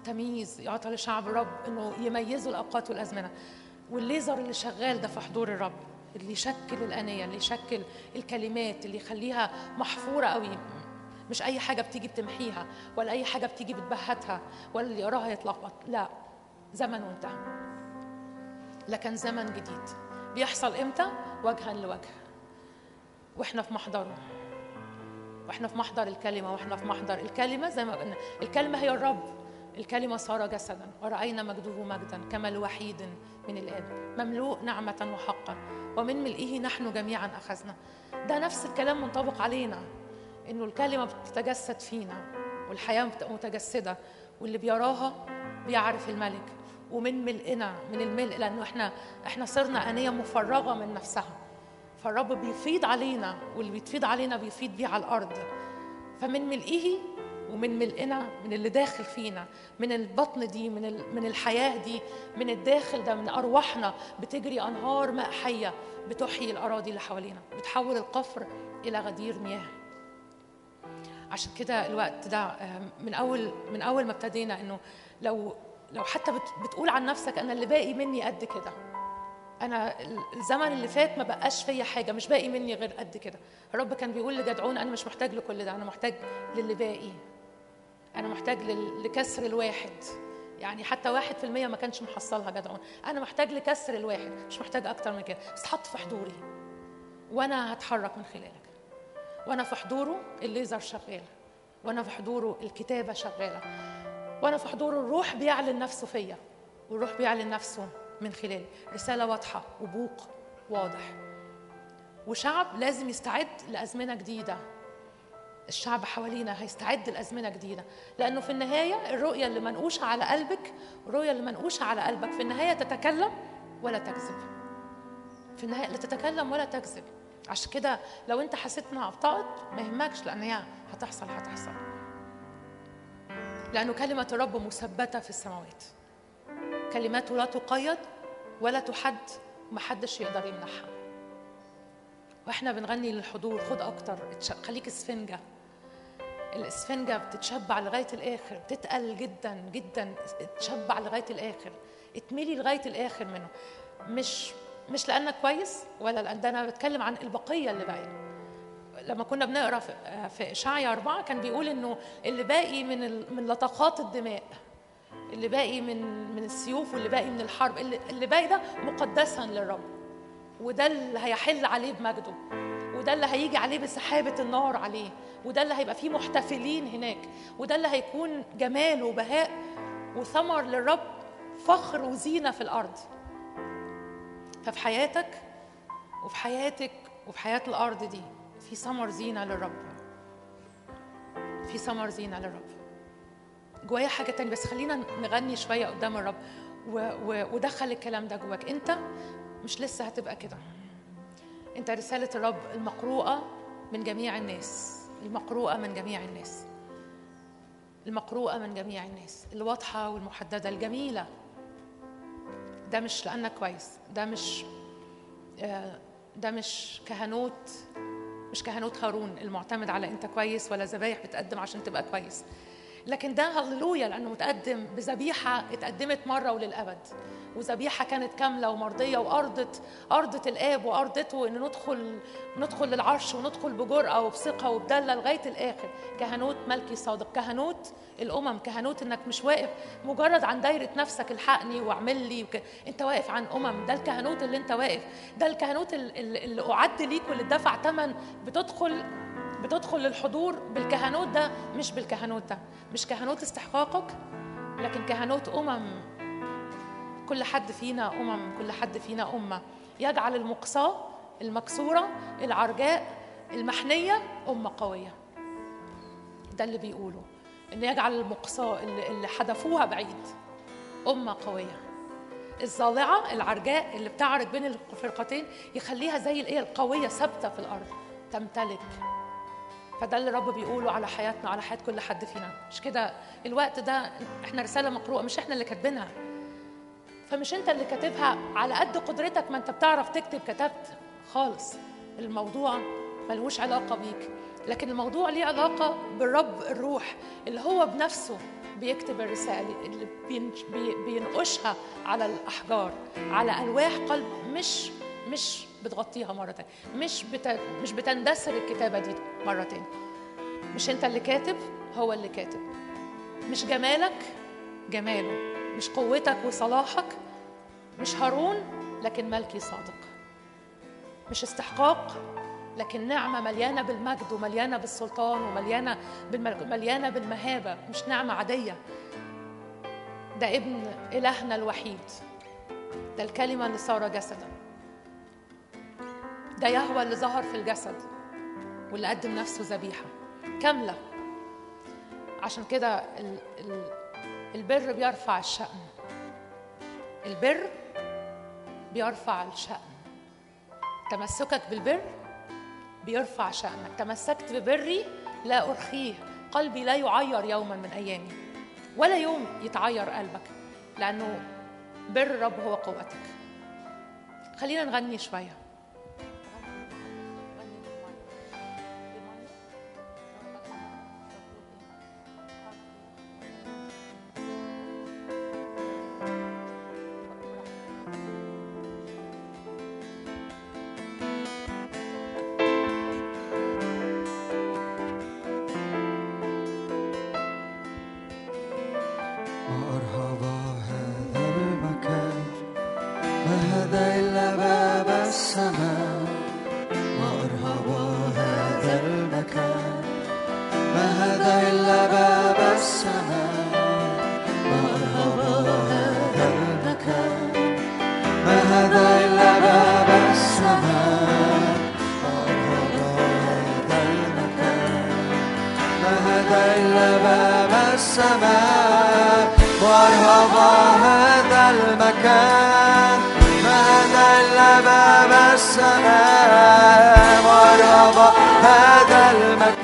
[SPEAKER 1] تمييز يعطى لشعب الرب إنه يميزوا الأوقات والأزمنة. والليزر اللي شغال ده في حضور الرب اللي يشكل الآنية اللي يشكل الكلمات اللي يخليها محفورة قوي. مش أي حاجة بتيجي بتمحيها ولا أي حاجة بتيجي بتبهتها ولا اللي يقراها يتلخبط لا. زمن وانتهى. لكن زمن جديد. بيحصل إمتى؟ وجها لوجه. وإحنا في محضره. وإحنا في محضر الكلمة وإحنا في محضر الكلمة زي ما قلنا. الكلمة هي الرب. الكلمة صار جسدا. ورأينا مجده مجدا كما الوحيد من الآب. مملوء نعمة وحقا. ومن ملئه نحن جميعا أخذنا. ده نفس الكلام منطبق علينا. إنه الكلمة بتتجسد فينا والحياة بتبقى متجسدة. واللي بيراها بيعرف الملك. ومن ملئنا من الملء لأنه إحنا إحنا صرنا آنية مفرغة من نفسها. فالرب بيفيض علينا واللي بيتفيض علينا بيفيض بيه على الأرض. فمن ملئه ومن ملئنا من اللي داخل فينا من البطن دي من من الحياة دي من الداخل ده من أرواحنا بتجري أنهار ماء حيه بتحيي الأراضي اللي حوالينا. بتحول القفر إلى غدير مياه. عشان كده الوقت ده آه، من أول من أول ما ابتدينا إنه لو لو حتى بت- بتقول عن نفسك أنا اللي باقي مني قد كده. أنا الزمن اللي فات ما بقاش فيا حاجة مش باقي مني غير قد كده. الرب كان بيقول لجدعون أنا مش محتاج لكل ده أنا محتاج للي باقي. أنا محتاج لكسر الواحد. يعني حتى واحد في المية ما كانش محصلها جدعون. أنا محتاج لكسر الواحد مش محتاج أكتر من كده. بس تحط في حضوري. وأنا هتحرك من خلالك. وأنا في حضوره الليزر شغال. وأنا في حضوره الكتابة شغالة. وأنا في حضوره الروح بيعلن نفسه فيا والروح بيعلن نفسه من خلالي رسالة واضحة وبوق واضح. وشعب لازم يستعد لأزمنة جديدة. الشعب حوالينا هيستعد لأزمنة جديدة. لأنه في النهاية الرؤية اللي منقوشة على قلبك الرؤية اللي منقوشة على قلبك في النهاية تتكلم ولا تكذب. في النهاية لا تتكلم ولا تكذب. عشان كده لو انت حسيت انها أبطأت ما يهمكش لأن هي هتحصل هتحصل. لأنه كلمة الرب مثبتة في السماوات. كلماته لا تقيد ولا تحد ومحدش يقدر يمنعها وإحنا بنغني للحضور خد أكتر خليك اسفنجة. الاسفنجة بتتشبع لغاية الآخر تتقل جدا جدا تشبع لغاية الآخر. اتملي لغاية الآخر منه. مش مش لأنك كويس ولا لأن ده أنا بتكلم عن البقية اللي باقيه لما كنا بنقرأ في اشعيا أربعة كان بيقول إنه اللي باقي من من لطقات الدماء اللي باقي من من السيوف واللي باقي من الحرب اللي, اللي باقي ده مقدسا للرب. وده اللي هيحل عليه بمجده وده اللي هيجي عليه بسحابة النار عليه وده اللي هيبقى فيه محتفلين هناك وده اللي هيكون جمال وبهاء وثمر للرب فخر وزينة في الأرض. ففي حياتك وفي حياتك وفي حياة الأرض دي في ثمر زينة للرب. في ثمر زينة للرب. جوايا حاجة تانية بس خلينا نغني شوية قدام الرب و... و... ودخل الكلام ده جواك. انت مش لسه هتبقى كده. انت رسالة الرب المقروءة من جميع الناس. المقروءة من جميع الناس. المقروءة من جميع الناس. الواضحة والمحددة الجميلة. ده مش لأنك كويس. ده مش آه، ده مش كهنوت. مش كهنوت هارون المعتمد على انت كويس ولا ذبايح بتقدم عشان تبقى كويس. لكن ده هللويا لأنه متقدم بذبيحة اتقدمت مرة وللأبد. وذبيحة كانت كاملة ومرضية وأرضت أرضت الآب وأرضته إن ندخل ندخل للعرش وندخل بجرأة وبثقة وبدلة لغاية الآخر. كهنوت ملكي صادق. كهنوت الأمم. كهنوت إنك مش واقف مجرد عن دايرة نفسك الحقني واعمل لي وك... أنت واقف عن أمم. ده الكهنوت اللي أنت واقف. ده الكهنوت ال- ال- اللي أعد ليك واللي اتدفع ثمن بتدخل بتدخل للحضور بالكهنوت ده مش بالكهنوت ده. مش كهنوت استحقاقك لكن كهنوت أمم. كل حد فينا أمم كل حد فينا أمة. يجعل المقصاة المكسورة العرجاء المحنية أمة قوية. ده اللي بيقوله. إن يجعل المقصاة اللي, حدفوها بعيد أمة قوية. الظالعة العرجاء اللي بتعرض بين الفرقتين يخليها زي الإيه؟ القوية ثابتة في الأرض. تمتلك. فده اللي الرب بيقوله على حياتنا على حياة كل حد فينا. مش كده؟ الوقت ده إحنا رسالة مقروءة مش إحنا اللي كاتبينها. فمش انت اللي كاتبها على قد قدرتك ما انت بتعرف تكتب كتبت. خالص. الموضوع ملهوش علاقة بيك. لكن الموضوع ليه علاقة بالرب الروح اللي هو بنفسه بيكتب الرسالة اللي بين- بي- بينقشها على الأحجار على ألواح قلب مش مش بتغطيها مرة تانية. مش بت مش بتندثر الكتابة دي مرة تانية. مش انت اللي كاتب هو اللي كاتب. مش جمالك جماله. مش قوتك وصلاحك. مش هارون لكن ملكي صادق. مش استحقاق لكن نعمة مليانة بالمجد ومليانة بالسلطان ومليانة بالمل... مليانة بالمهابة. مش نعمة عادية. ده ابن إلهنا الوحيد. ده الكلمة اللي صار جسدا. ده يهوى اللي ظهر في الجسد واللي قدم نفسه ذبيحة. كاملة. عشان كده ال... ال... البر بيرفع الشأن. البر بيرفع الشأن. تمسكك بالبر بيرفع شأنك. تمسكت ببري لا أرخيه. قلبي لا يعير يوما من أيامي. ولا يوم يتعير قلبك لأنه بر الرب هو قوتك. خلينا نغني شوية.
[SPEAKER 2] إلا باب السماء. ما أرهب هذا المكان. ما هذا إلا باب السماء؟ ما أرهب هذا المكان ما هذا إلا باب السماء ما أرهب هذا المكان. ما هذا إلا باب السماء؟ وارهب هذا المكان. حل باب السماء مرحبا هذا المجد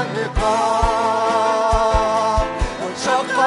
[SPEAKER 2] النقاب وانشق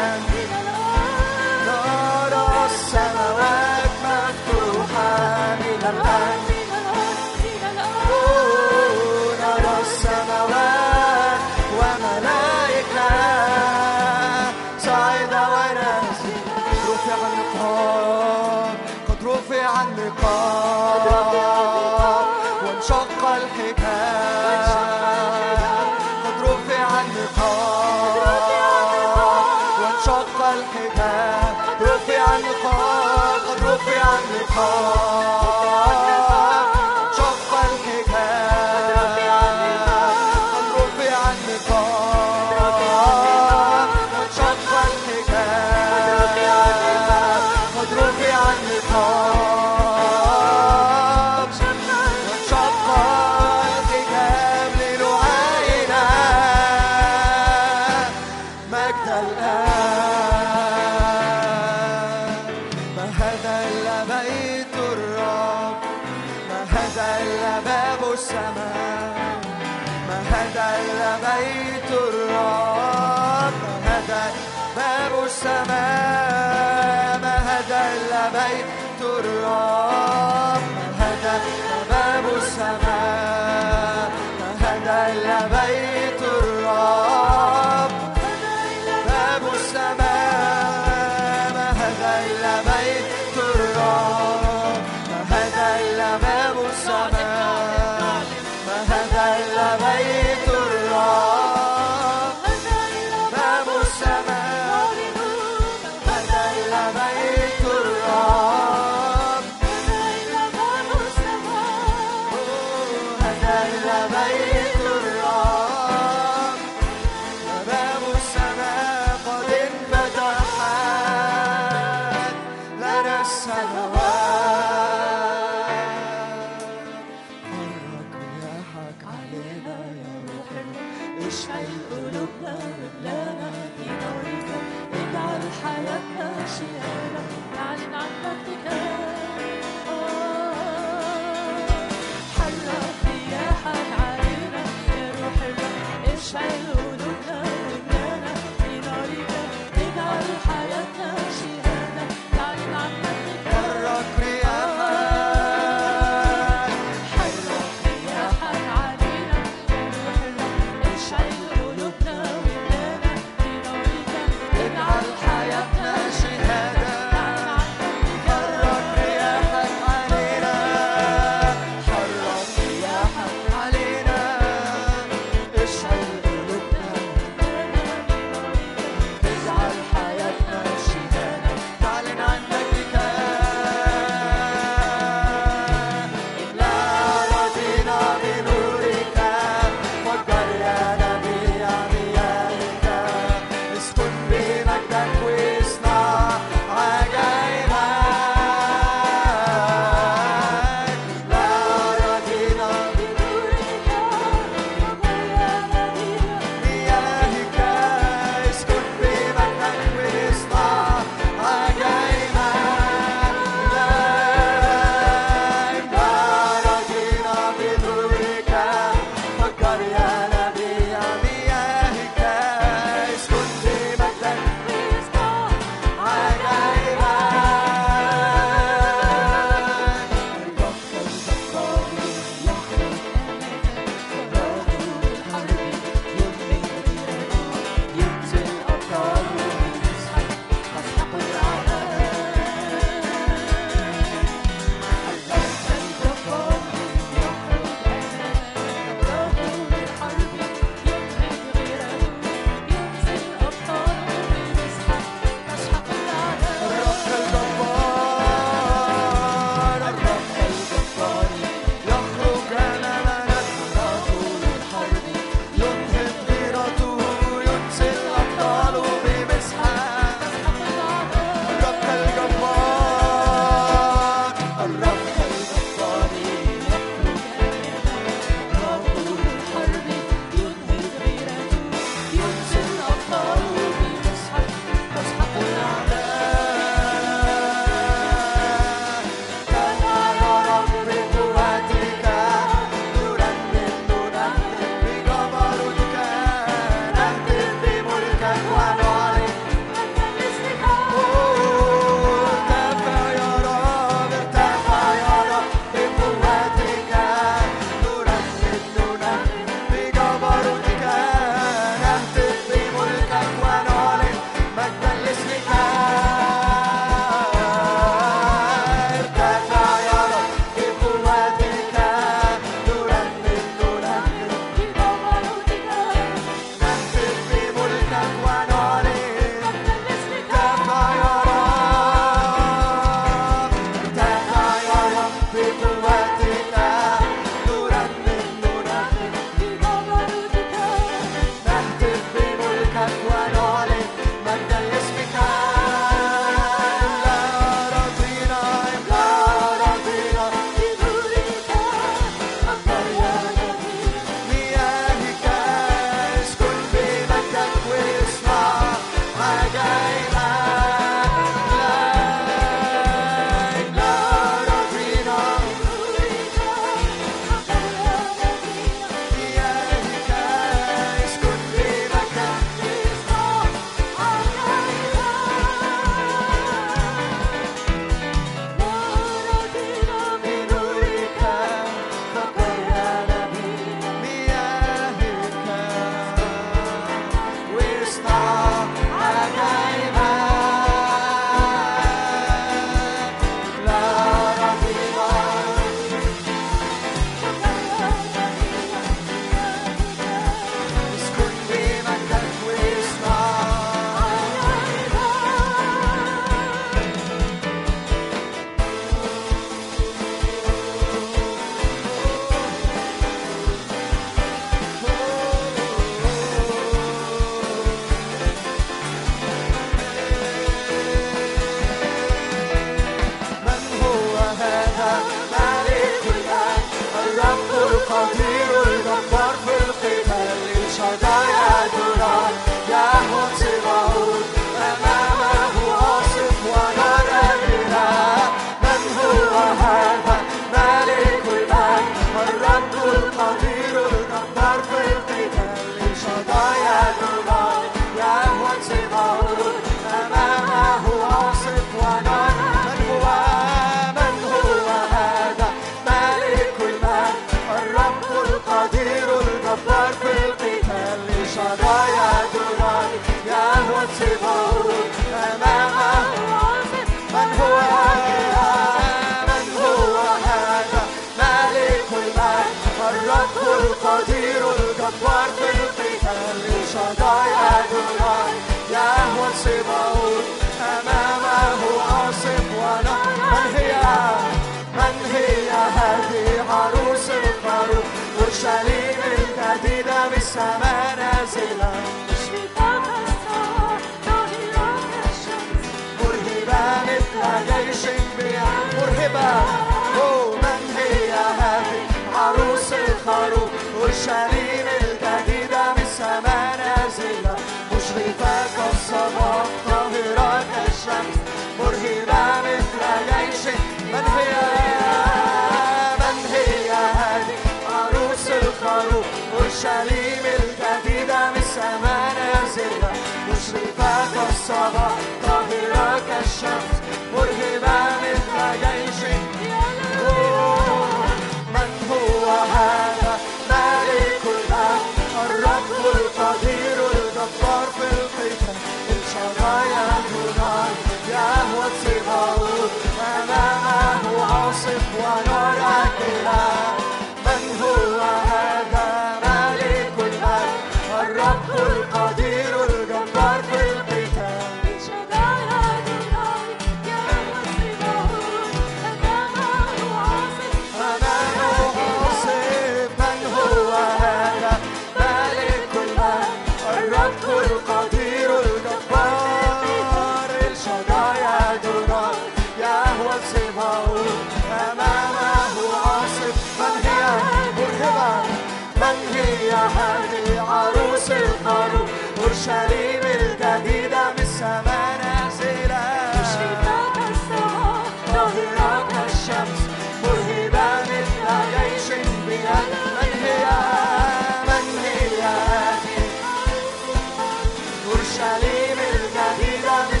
[SPEAKER 1] Jerusalén es la vida de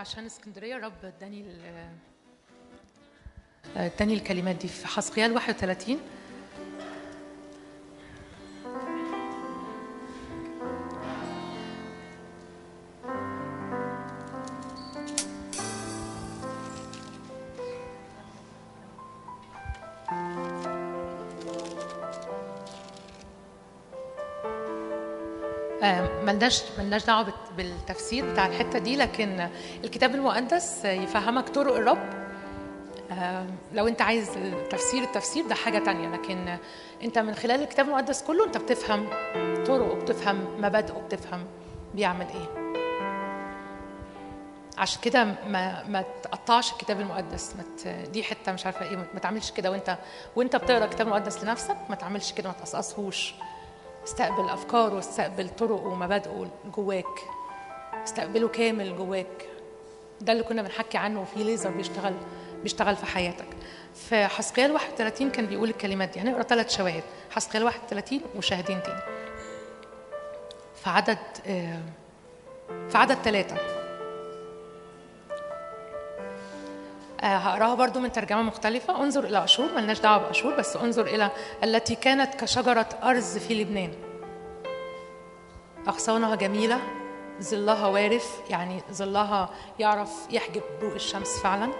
[SPEAKER 1] عشان اسكندرية رب اداني اداني الكلمات دي. في حسقيال 31 ملناش ملناش دعوة بالتفسير بتاع الحتة دي لكن الكتاب المقدس يفهمك طرق الرب. لو انت عايز تفسير التفسير ده حاجة تانية لكن انت من خلال الكتاب المقدس كله انت بتفهم طرقه بتفهم مبادئه بتفهم بيعمل إيه. عشان كده ما ما تقطعش الكتاب المقدس. ما. دي حتة مش عارفة إيه ما تعملش كده. وانت وانت بتقرأ الكتاب المقدس لنفسك ما تعملش كده ما تقصقصهوش. استقبل أفكاره واستقبل طرقه ومبادئه جواك. استقبله كامل جواك. ده اللي كنا بنحكي عنه وفي ليزر بيشتغل بيشتغل في حياتك. في حسقيال 31 كان بيقول الكلمات دي. هنقرأ ثلاث شواهد. حسقيال 31 وشاهدين تاني. في عدد آه، في عدد ثلاثة هقراها برضو من ترجمة مختلفة. انظر إلى أشور ملناش دعوة بأشور بس انظر إلى التي كانت كشجرة أرز في لبنان. أغصانها جميلة ظلها وارف يعني ظلها يعرف يحجب ضوء الشمس فعلا.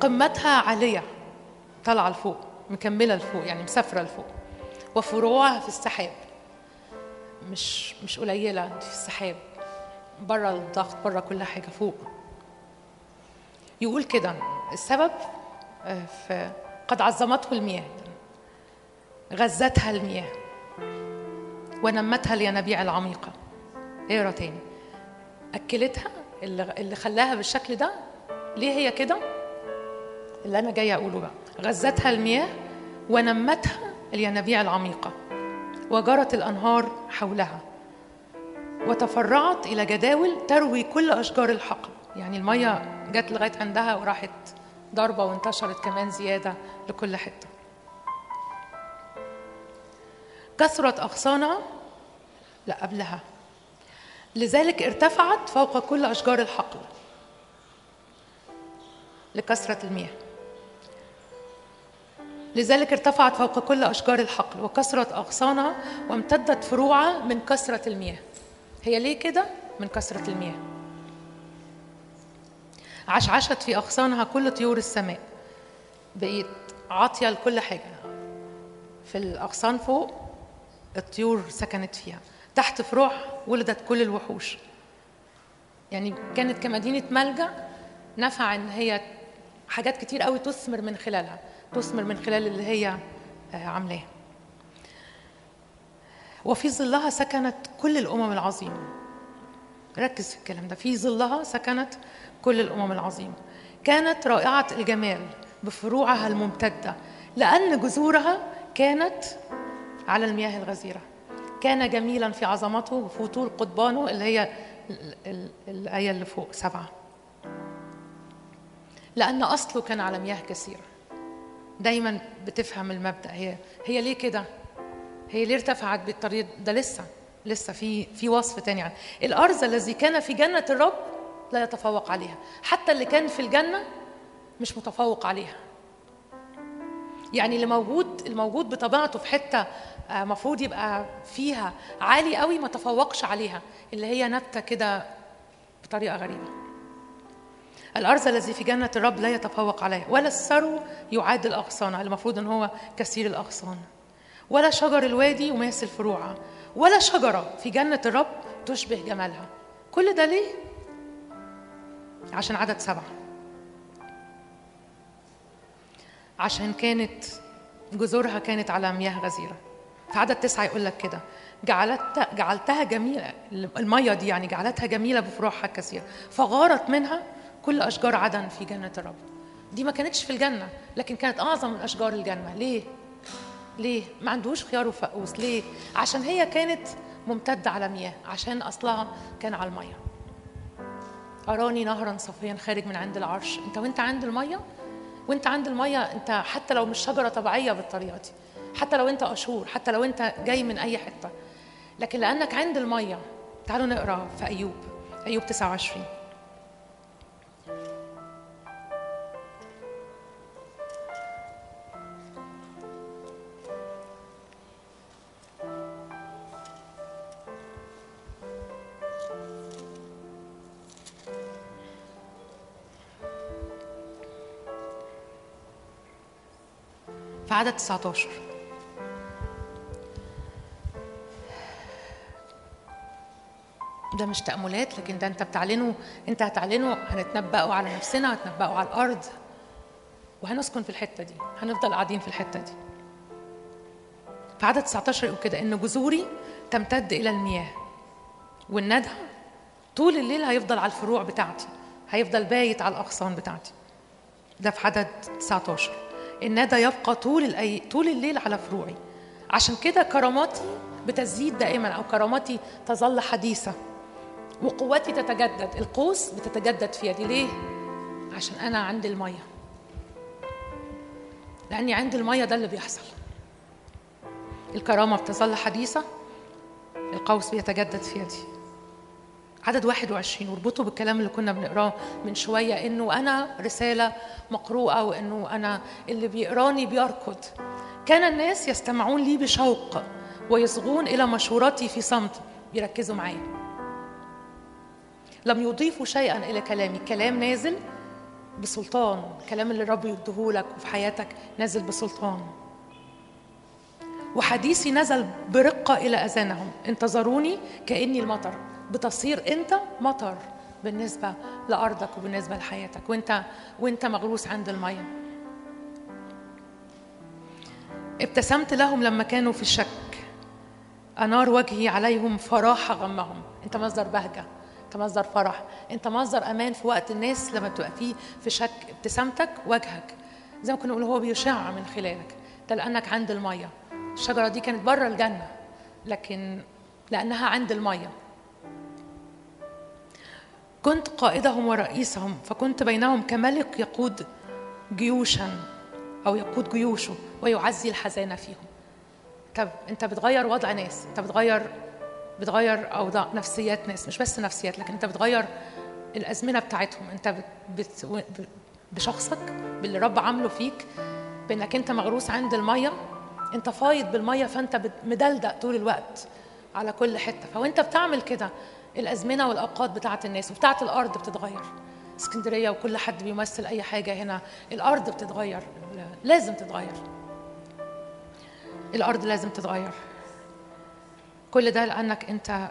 [SPEAKER 1] قمتها عالية طالعة لفوق مكملة لفوق يعني مسافرة لفوق وفروعها في السحاب. مش مش قليلة في السحاب بره الضغط بره كل حاجة فوق. يقول كده السبب آه، في قد عظمته المياه غزتها المياه ونمتها الينابيع العميقة. اقرأ تاني. أكلتها اللي خلاها بالشكل ده ليه هي كده؟ اللي أنا جاية أقوله بقى. غزتها المياه ونمتها الينابيع العميقة. وجرت الأنهار حولها. وتفرعت إلى جداول تروي كل أشجار الحقل يعني المية جت لغاية عندها وراحت ضربة وانتشرت كمان زيادة لكل حتة. كثرت أغصانها لا قبلها. لذلك ارتفعت فوق كل أشجار الحقل لكثرة المياه. لذلك ارتفعت فوق كل أشجار الحقل وكثرت أغصانها وامتدت فروعها من كثرة المياه. هي ليه كده؟ من كثرة المياه. عشعشت في أغصانها كل طيور السماء. بقيت عاطية لكل حاجة. في الأغصان فوق الطيور سكنت فيها. تحت فروعها ولدت كل الوحوش. يعني كانت كمدينة ملجأ نفع إن هي حاجات كتير قوي تثمر من خلالها تثمر من خلال اللي هي آه، عاملاه وفي ظلها سكنت كل الأمم العظيمة. ركز في الكلام ده. في ظلها سكنت كل الأمم العظيمة. كانت رائعة الجمال بفروعها الممتدة لأن جذورها كانت على المياه الغزيرة. كان جميلا في عظمته وفي طول قضبانه اللي هي ال- ال- الآية اللي فوق سبعة. لأن أصله كان على مياه كثيرة. دايما بتفهم المبدأ. هي هي ليه كده؟ هي ليه ارتفعت بالطريق ده؟ لسه لسه في في وصف تاني عن الأرز الذي كان في جنة الرب لا يتفوق عليها. حتى اللي كان في الجنة مش متفوق عليها. يعني اللي موجود الموجود بطبيعته في حتة آه، مفروض يبقى فيها عالي قوي ما تفوقش عليها. اللي هي نبتة كده بطريقة غريبة. الارز الذي في جنة الرب لا يتفوق عليه ولا السرو يعادل اغصانها المفروض إن هو كثير الأغصان. ولا شجر الوادي يماثل فروعها. ولا شجرة في جنة الرب تشبه جمالها. كل ده ليه؟ عشان عدد سبعة. عشان كانت جذورها كانت على مياه غزيرة. في عدد تسعة يقول لك كده. جعلت جعلتها جميلة. المية دي يعني جعلتها جميلة بفروعها الكثيرة فغارت منها كل أشجار عدن في جنة الرب. دي ما كانتش في الجنة لكن كانت أعظم من أشجار الجنة. ليه؟ ليه؟ ما عندوش خيار وفقوس ليه؟ عشان هي كانت ممتدة على مياه عشان أصلها كان على المية. أراني نهرا صفيا خارج من عند العرش. أنت وأنت عند المية؟ وأنت عند المية أنت حتى لو مش شجرة طبيعية بالطريقة دي حتى لو أنت أشور حتى لو أنت جاي من أي حتة. لكن لأنك عند المية تعالوا نقرأ في أيوب أيوب 29 في عدد 19 ده مش تأملات لكن ده انت بتعلنه انت هتعلنه هنتنبأه على نفسنا هنتنبأه على الأرض. وهنسكن في الحتة دي هنفضل قاعدين في الحتة دي. في عدد 19 يقول كده إن جذوري تمتد إلى المياه والندى طول الليل هيفضل على الفروع بتاعتي هيفضل بايت على الأغصان بتاعتي. ده في عدد 19 الندى يبقى طول الأي... طول الليل على فروعي. عشان كده كراماتي بتزيد دائما أو كراماتي تظل حديثة. وقوتي تتجدد. القوس بتتجدد في يدي ليه؟ عشان أنا عندي المية. لأني عندي المية ده اللي بيحصل. الكرامة بتظل حديثة. القوس بيتجدد في يدي عدد 21 واربطه بالكلام اللي كنا بنقراه من شوية إنه أنا رسالة مقروءة وإنه أنا اللي بيقراني بيركض. كان الناس يستمعون لي بشوق ويصغون إلى مشوراتي في صمت. بيركزوا معايا. لم يضيفوا شيئا إلى كلامي. كلام نازل بسلطان. الكلام اللي الرب يديهولك وفي حياتك نازل بسلطان. وحديثي نزل برقة إلى أذانهم. انتظروني كأني المطر. بتصير أنت مطر بالنسبة لأرضك وبالنسبة لحياتك. وأنت وأنت مغروس عند المية. ابتسمت لهم لما كانوا في الشك. أنار وجهي عليهم فراح غمهم. أنت مصدر بهجة أنت مصدر فرح أنت مصدر أمان في وقت الناس لما تبقى فيه في شك. ابتسامتك وجهك زي ما كنا نقول هو بيشع من خلالك. ده لأنك عند المية. الشجرة دي كانت بره الجنة لكن لأنها عند المية. كنت قائدهم ورئيسهم فكنت بينهم كملك يقود جيوشا أو يقود جيوشه ويعزي الحزانة فيهم. طب أنت بتغير وضع ناس أنت بتغير بتغير أوضاع نفسيات ناس مش بس نفسيات لكن أنت بتغير الأزمنة بتاعتهم. أنت بت بشخصك باللي رب عامله فيك بأنك أنت مغروس عند المية. أنت فايض بالمية فأنت مدلدق طول الوقت على كل حتة. فوأنت بتعمل كده. الأزمنة والأوقات بتاعه الناس وبتاعه الأرض بتتغير. اسكندرية وكل حد بيمثل أي حاجة هنا الأرض بتتغير لازم تتغير. الأرض لازم تتغير. كل ده لأنك أنت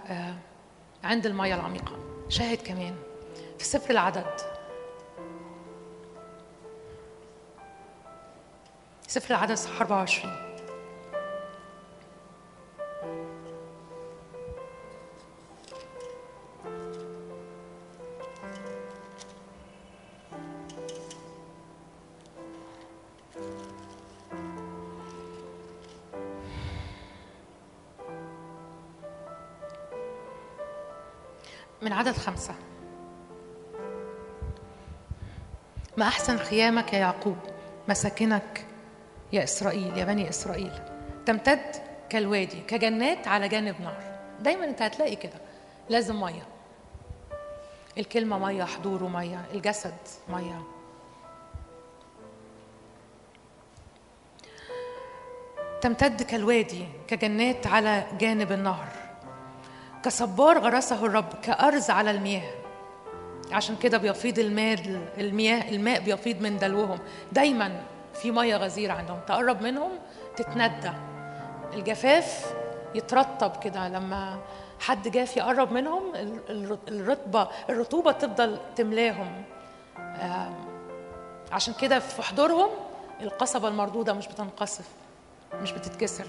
[SPEAKER 1] عند الميه العميقة. شاهد كمان في سفر العدد. سفر العدد صح 24 من عدد خمسة. ما أحسن خيامك يا يعقوب؟ مساكنك يا إسرائيل يا بني إسرائيل. تمتد كالوادي كجنات على جانب نهر. دايما أنت هتلاقي كده. لازم مية. الكلمة مية حضوره مية. الجسد مية. تمتد كالوادي كجنات على جانب النهر. كصبار غرسه الرب كأرز على المياه. عشان كده بيفيض الماء المياه الماء بيفيض من دلوهم. دايما في ميه غزيرة عندهم. تقرب منهم تتندى. الجفاف يترطب كده. لما حد جاف يقرب منهم الرطبة الرطوبة تفضل تملاهم. عشان كده في حضورهم القصبة المردودة مش بتنقصف مش بتتكسر.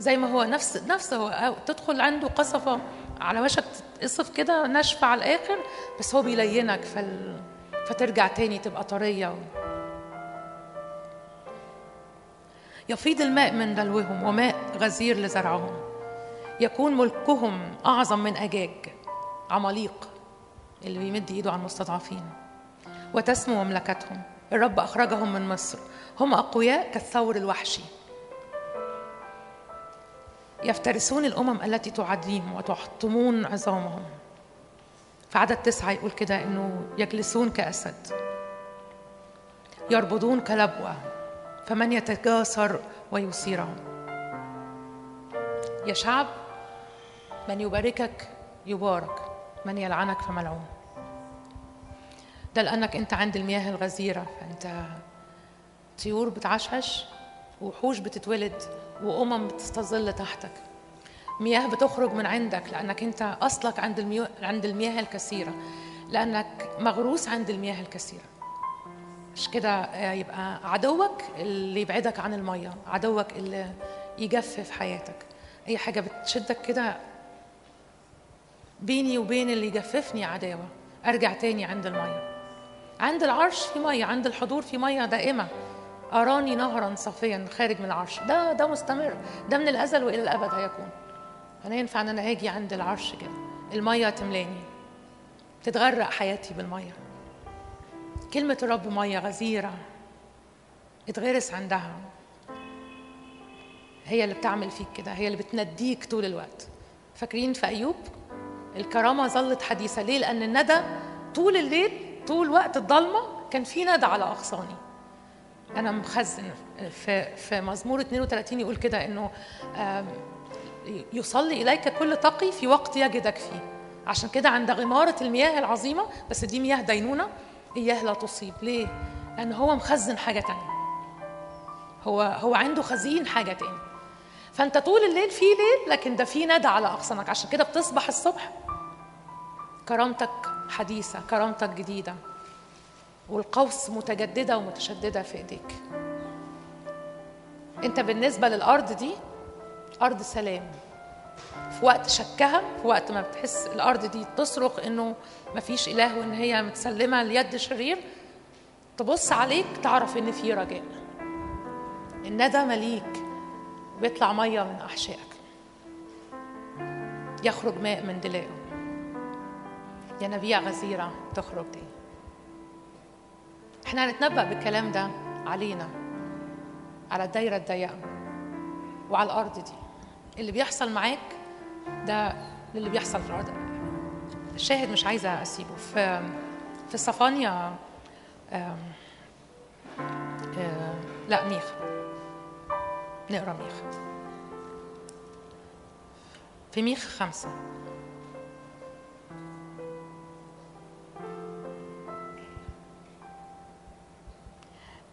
[SPEAKER 1] زي ما هو نفس نفس هو. تدخل عنده قصفة على وشك تتقصف كده ناشفة على الآخر بس هو بيلينك فال... فترجع تاني تبقى طرية. يفيض الماء من دلوهم وماء غزير لزرعهم. يكون ملكهم أعظم من أجاج عماليق اللي بيمد إيده على المستضعفين. وتسمو مملكتهم. الرب أخرجهم من مصر. هم أقوياء كالثور الوحشي. يفترسون الأمم التي تعديهم وتحطمون عظامهم. في عدد تسعة يقول كده إنه يجلسون كأسد يربضون كلبوة فمن يتجاسر ويثيرهم؟ يا شعب من يباركك يبارك من يلعنك فملعون ده لأنك أنت عند المياه الغزيرة فأنت طيور بتعشعش وحوش بتتولد وأمم بتستظل تحتك. مياه بتخرج من عندك لأنك أنت أصلك عند المياه, عند المياه الكثيرة. لأنك مغروس عند المياه الكثيرة. مش كده آه، يبقى عدوك اللي يبعدك عن المية عدوك اللي يجفف حياتك. أي حاجة بتشدك كده بيني وبين اللي يجففني عداوة. أرجع تاني عند المية. عند العرش في مية عند الحضور في مية دائمة. أراني نهرا صافيا خارج من العرش. ده ده مستمر. ده من الأزل وإلى الأبد هيكون. أنا ينفع أن أنا أجي عند العرش كده. المية تملاني. تتغرق حياتي بالمية. كلمة الرب مية غزيرة اتغرس عندها. هي اللي بتعمل فيك كده. هي اللي بتنديك طول الوقت. فاكرين في أيوب؟ الكرامة ظلت حديثة. ليه؟ لأن الندى طول الليل طول وقت الضلمة كان في ندى على أغصاني. أنا مخزن في في مزمور 32 يقول كده آم، يصلي إليك كل تقي في وقت يجدك فيه. عشان كده عند غمارة المياه العظيمة بس دي مياه دينونة إياه لا تصيب. ليه؟ لأن هو مخزن حاجة تانية. هو هو عنده خزين حاجة تاني فأنت طول الليل في ليل لكن ده في ندى على أغصانك عشان كده بتصبح الصبح كرامتك حديثة كرامتك جديدة. والقوس متجددة ومتشددة في إيديك. أنت بالنسبة للأرض دي أرض سلام. في وقت شكها في وقت ما بتحس الأرض دي تصرخ إنه مفيش إله وإن هي متسلمة ليد شرير تبص عليك تعرف إن في رجاء. الندى مليك بيطلع مية من أحشائك. يخرج ماء من دلائه. ينابيع غزيرة تخرج دي. إحنا هنتنبأ بالكلام ده علينا على الدايرة الضيقة وعلى الأرض دي. اللي بيحصل معاك ده اللي بيحصل في الأرض. الشاهد مش عايزة أسيبه. في في صفانيا لا ميخا نقرأ ميخا في ميخا خمسة.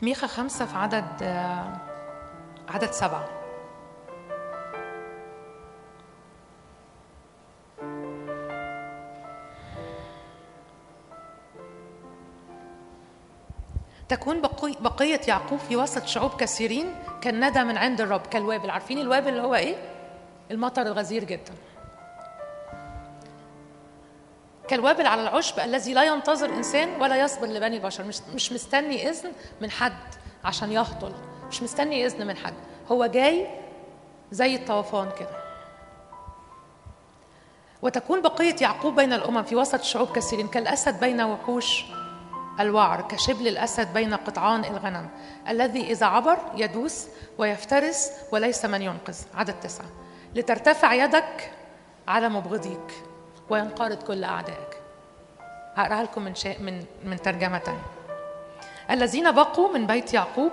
[SPEAKER 1] ميخا خمسة في عدد عدد سبعة. تكون بقي- بقية يعقوب في وسط شعوب كثيرين كالندى من عند الرب كالوابل. عارفين الوابل اللي هو إيه؟ المطر الغزير جدا. كالوابل على العشب الذي لا ينتظر إنسان ولا يصبر لبني البشر. مش مش مستني إذن من حد عشان يهطل. مش مستني إذن من حد. هو جاي زي الطوفان كده. وتكون بقية يعقوب بين الأمم في وسط شعوب كثيرين كالأسد بين وحوش الوعر كشبل الأسد بين قطعان الغنم الذي إذا عبر يدوس ويفترس وليس من ينقذ. عدد تسعة. لترتفع يدك على مبغضيك. وينقرض كل أعدائك. هقرأها لكم من شيء من من ترجمة تانية. الذين بقوا من بيت يعقوب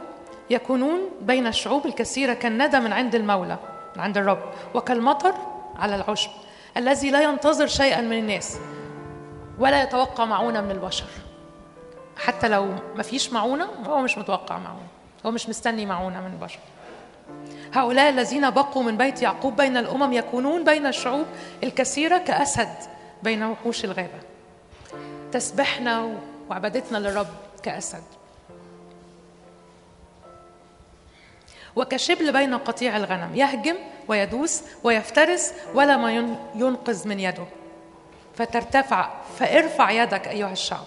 [SPEAKER 1] يكونون بين الشعوب الكثيرة كالندى من عند المولى من عند الرب وكالمطر على العشب الذي لا ينتظر شيئا من الناس ولا يتوقع معونة من البشر. حتى لو ما فيش معونة هو مش متوقع معونة هو مش مستني معونة من البشر. هؤلاء الذين بقوا من بيت يعقوب بين الأمم يكونون بين الشعوب الكثيرة كأسد بين وحوش الغابة. تسبحنا وعبادتنا للرب كأسد. وكشبل بين قطيع الغنم يهجم ويدوس ويفترس ولا ما ين- ينقذ من يده. فترتفع فارفع يدك أيها الشعب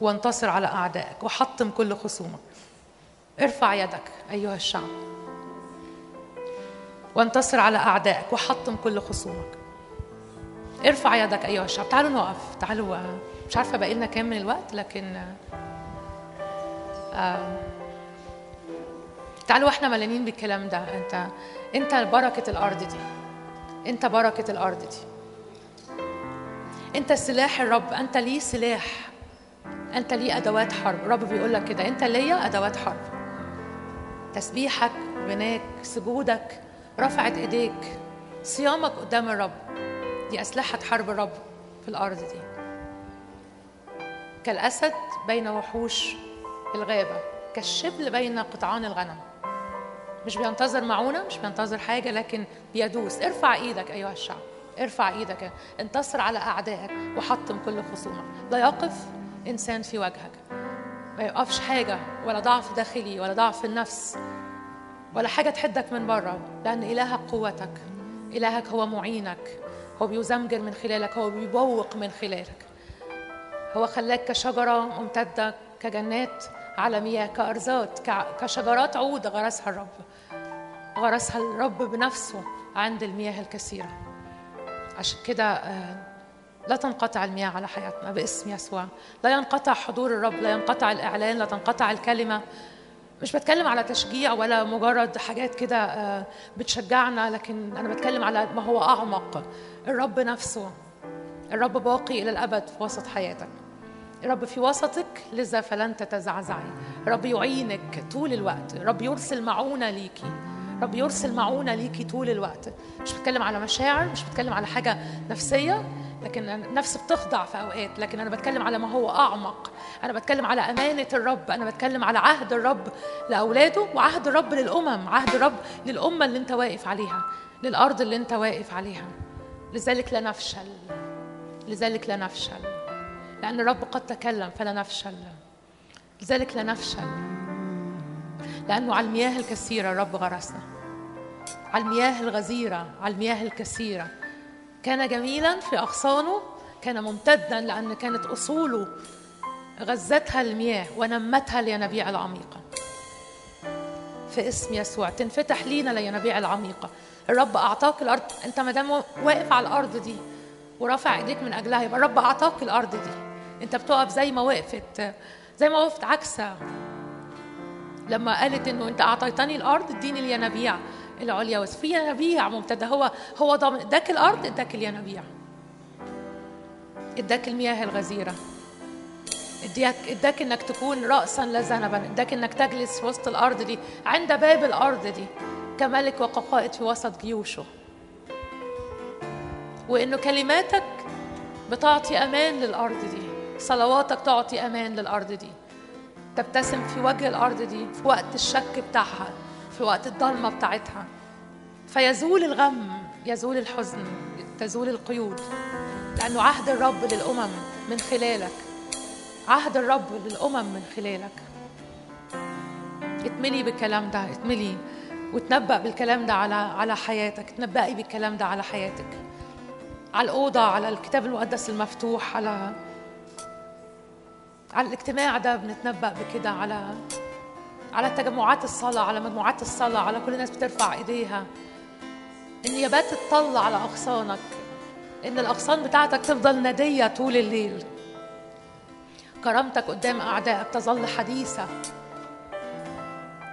[SPEAKER 1] وانتصر على أعدائك وحطم كل خصومك. ارفع يدك أيها الشعب. وانتصر على أعدائك وحطم كل خصومك. ارفع يدك أيها الشعب. تعالوا نقف. تعالوا آه، مش عارفة باقي لنا كام من الوقت لكن آه، آه، تعالوا إحنا ملانين بالكلام ده. انت انت بركة الأرض دي. انت بركة الأرض دي. انت سلاح الرب. انت ليه سلاح. انت ليه أدوات حرب. الرب بيقول لك كده. انت ليا أدوات حرب. تسبيحك غناك سجودك رفعت ايديك صيامك قدام الرب. دي أسلحة حرب الرب في الأرض دي. كالأسد بين وحوش الغابة كالشبل بين قطعان الغنم. مش بينتظر معونة مش بينتظر حاجة لكن بيدوس. ارفع إيدك أيها الشعب. ارفع إيدك. انتصر على أعدائك وحطم كل خصومك. لا يقف إنسان في وجهك. ما يقفش حاجة ولا ضعف داخلي ولا ضعف النفس. ولا حاجة تحدك من بره لأن إلهك قوتك. إلهك هو معينك. هو بيزمجر من خلالك هو بيبوق من خلالك. هو خلاك كشجرة ممتدة كجنات على مياه كأرزات كشجرات عود غرسها الرب. غرسها الرب بنفسه عند المياه الكثيرة. عشان كده آه، لا تنقطع المياه على حياتنا باسم يسوع. لا ينقطع حضور الرب لا ينقطع الإعلان لا تنقطع الكلمة. مش بتكلم على تشجيع ولا مجرد حاجات كده آه، بتشجعنا لكن أنا بتكلم على ما هو أعمق. الرب نفسه. الرب باقي إلى الأبد في وسط حياتك. الرب في وسطك لذا فلن تتزعزعي. الرب يعينك طول الوقت. الرب يرسل معونة ليكي. الرب يرسل معونة ليكي طول الوقت. مش بتكلم على مشاعر مش بتكلم على حاجة نفسية. لكن النفس بتخضع في أوقات لكن أنا بتكلم على ما هو أعمق. أنا بتكلم على أمانة الرب أنا بتكلم على عهد الرب لأولاده وعهد الرب للأمم عهد الرب للأمة اللي أنت واقف عليها للأرض اللي أنت واقف عليها. لذلك لا نفشل. لذلك لا نفشل. لأن الرب قد تكلم فلا نفشل. لذلك لا نفشل. لأنه على المياه الكثيرة الرب غرسنا. على المياه الغزيرة على المياه الكثيرة. كان جميلا في أغصانه كان ممتدا لأن كانت أصوله غزتها المياه ونمتها الينابيع العميقة. في اسم يسوع تنفتح لينا الينابيع العميقة. الرب أعطاك الأرض. أنت ما دام واقف على الأرض دي ورافع إيديك من أجلها يبقى الرب أعطاك الأرض دي. أنت بتقف زي ما وقفت زي ما وقفت عكسها. لما قالت إنه أنت أعطيتني الأرض اديني الينابيع. العليا بس في ينابيع ممتدة. هو هو ضامن إداك الأرض إداك الينابيع إداك المياه الغزيرة. اداك إداك إنك تكون راسا لا ذنبا. إداك إنك تجلس في وسط الأرض دي عند باب الأرض دي. كملك وكقائد في وسط جيوشه. وإنه كلماتك بتعطي أمان للأرض دي. صلواتك تعطي أمان للأرض دي. تبتسم في وجه الأرض دي في وقت الشك بتاعها. في وقت الضلمة بتاعتها. فيزول الغم يزول الحزن تزول القيود. لأنه عهد الرب للأمم من خلالك. عهد الرب للأمم من خلالك. اتملي بالكلام ده اتملي وتنبأ بالكلام ده على على حياتك. تنبأي بالكلام ده على حياتك. على الأوضة على الكتاب المقدس المفتوح على على الاجتماع ده بنتنبأ بكده على على تجمعات الصلاة على مجموعات الصلاة على كل الناس بترفع إيديها. النيابات تطلع على أغصانك. إن الأغصان بتاعتك تفضل ندية طول الليل. كرامتك قدام أعدائك تظل حديثة.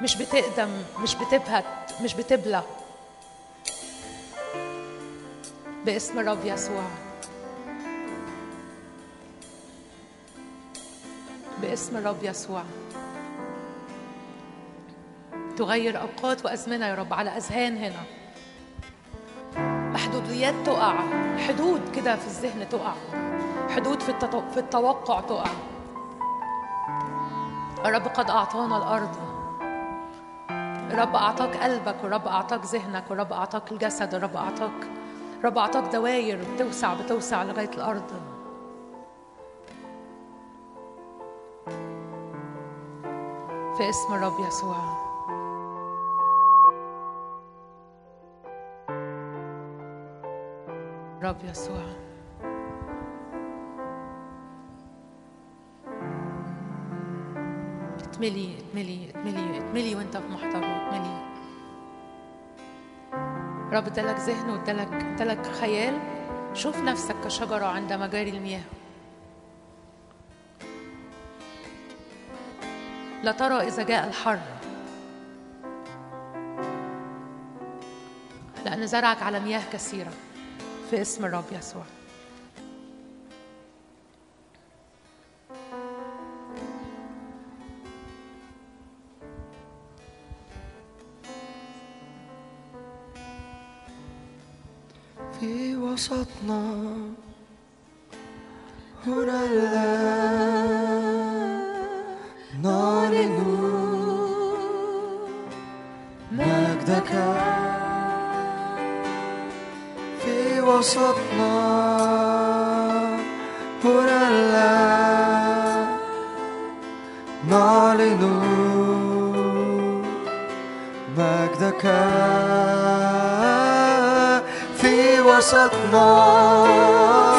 [SPEAKER 1] مش بتقدم مش بتبهت مش بتبلى. باسم الرب يسوع. باسم الرب يسوع. تغير أوقات وأزمنة يا رب على أذهان هنا. محدوديات تقع حدود كده في الذهن تقع حدود في. في التوقع تقع. الرب قد أعطانا الأرض. الرب أعطاك قلبك والرب أعطاك ذهنك والرب أعطاك الجسد الرب أعطاك الرب أعطاك دواير بتوسع بتوسع لغاية الأرض. في اسم الرب يسوع. رب يسوع. اتملي اتملي اتملي اتملي وانت في محضره اتملي. رب ادالك ذهن وادالك ادالك خيال. شوف نفسك كشجرة عند مجاري المياه. لا ترى إذا جاء الحر. لأن زرعك على مياه كثيرة. first Marab Yeshua. Magda
[SPEAKER 2] Kaa وسطنا por Allah نعلن مجدك في وسطنا.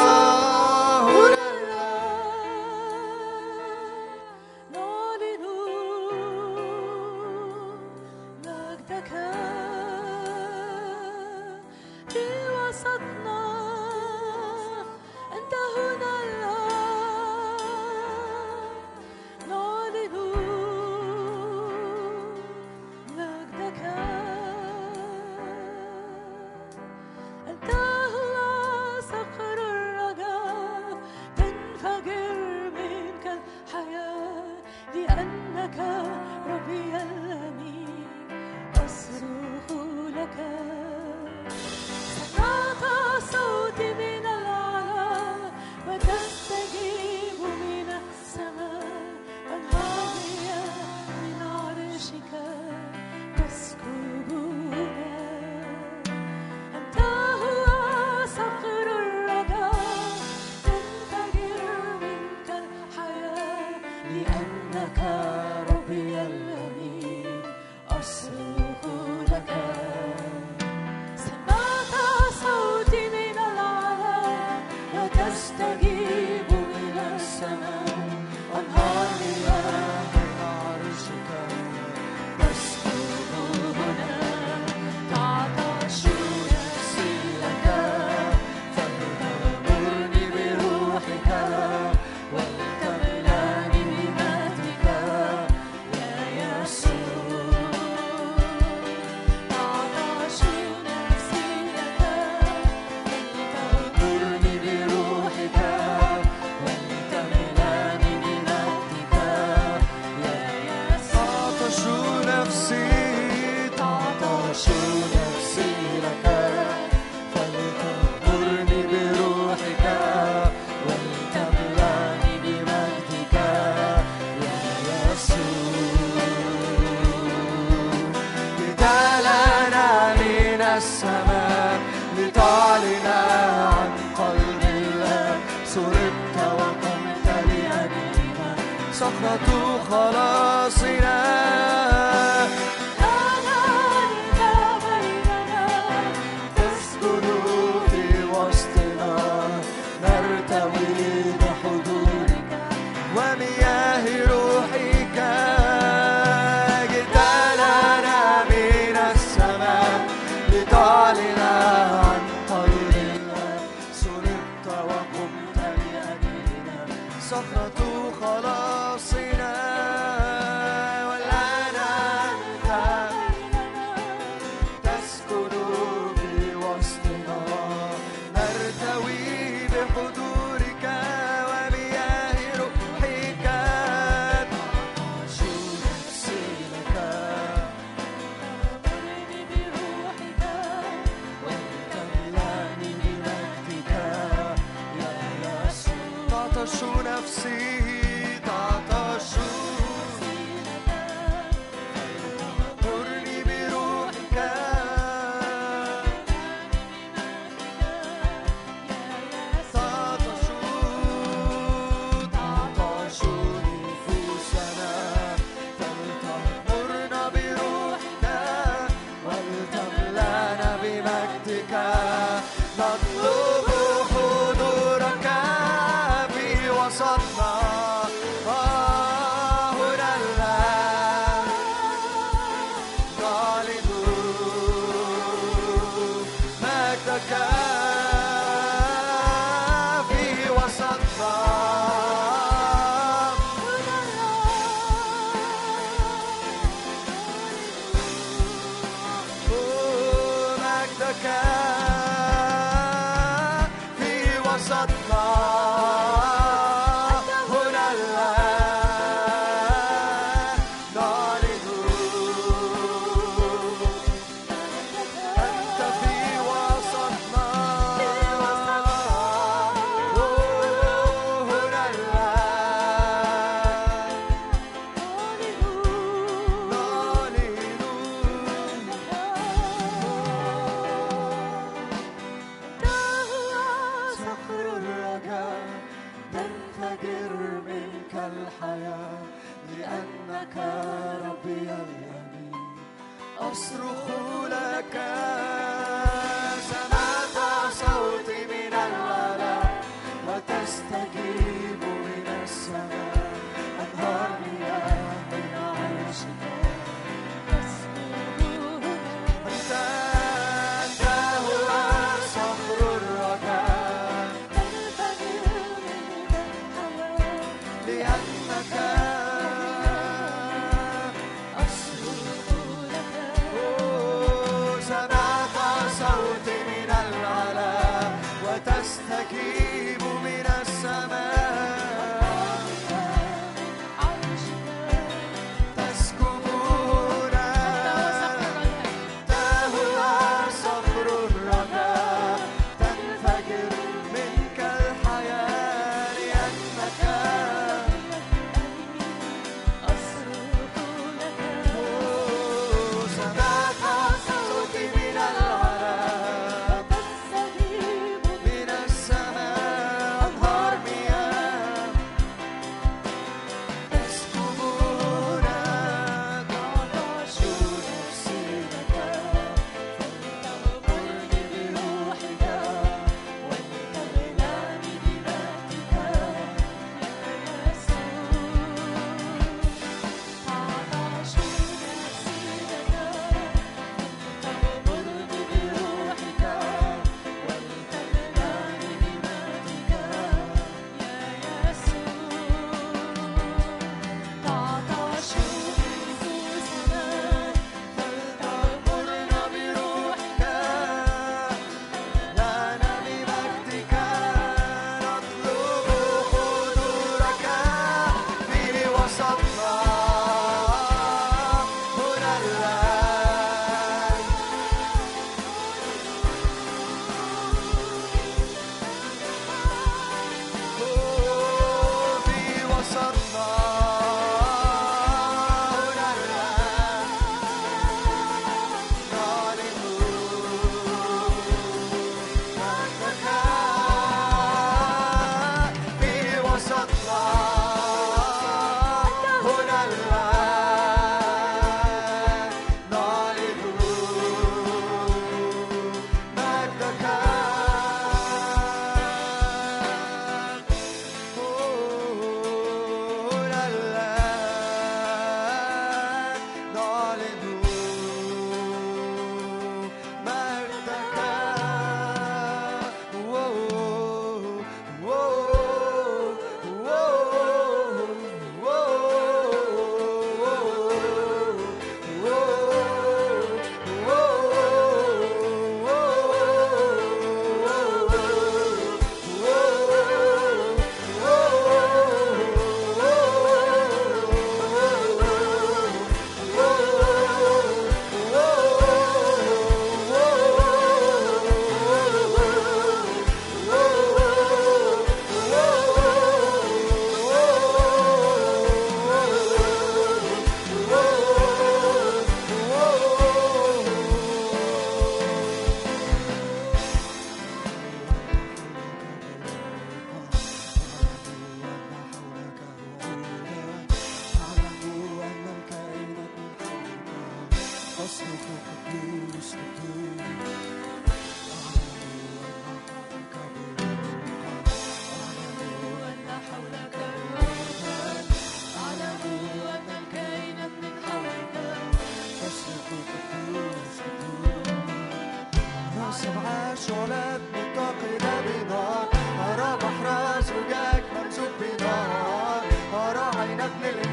[SPEAKER 2] صخرة خلاصنا.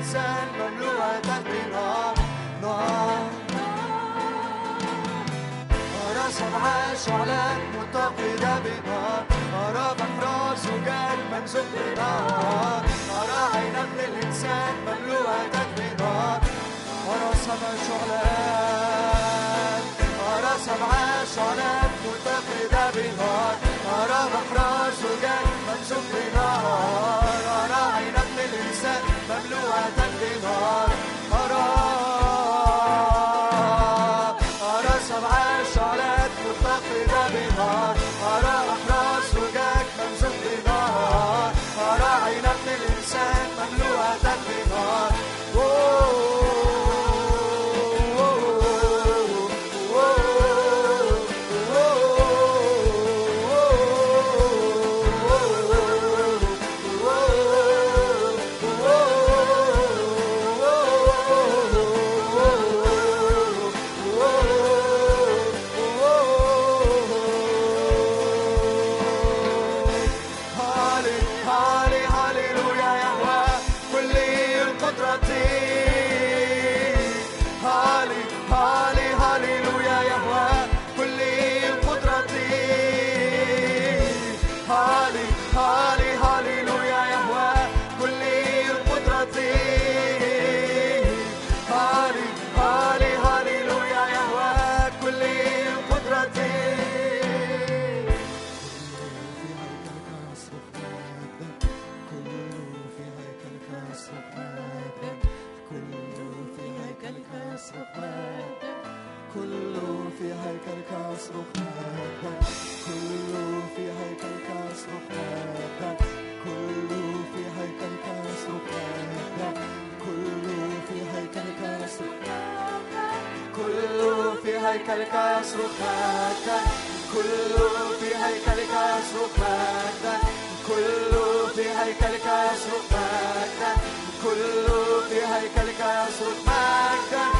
[SPEAKER 2] الإنسان مملوءة بنار نار أرى سبعة شعلات متقدة بنار أرى بحر زجاج ممزوج بنار أرى عين ابن الإنسان مملوءة بنار أرى سبع شعلات أرى سبعة شعلات متقدة بنار أرى بحر زجاج ممزوج بنار كل في هيكلك يصرخ مجدا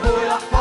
[SPEAKER 4] 不要了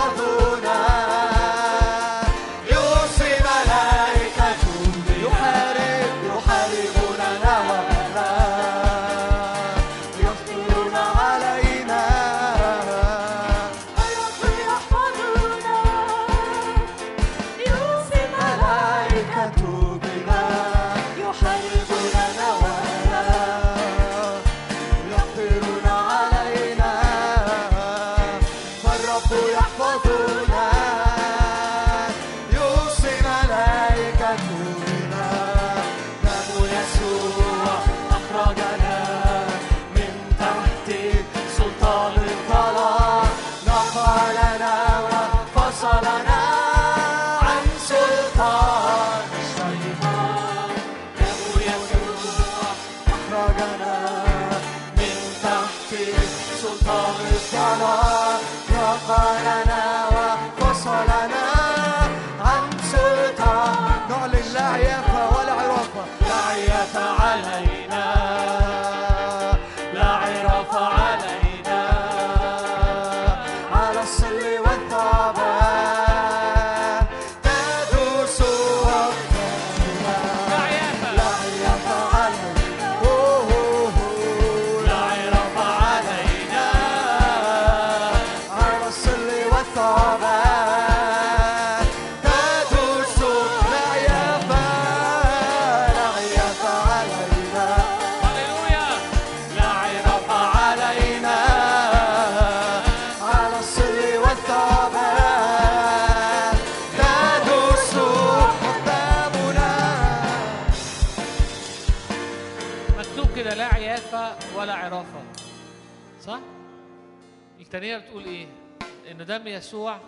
[SPEAKER 4] دم يسوع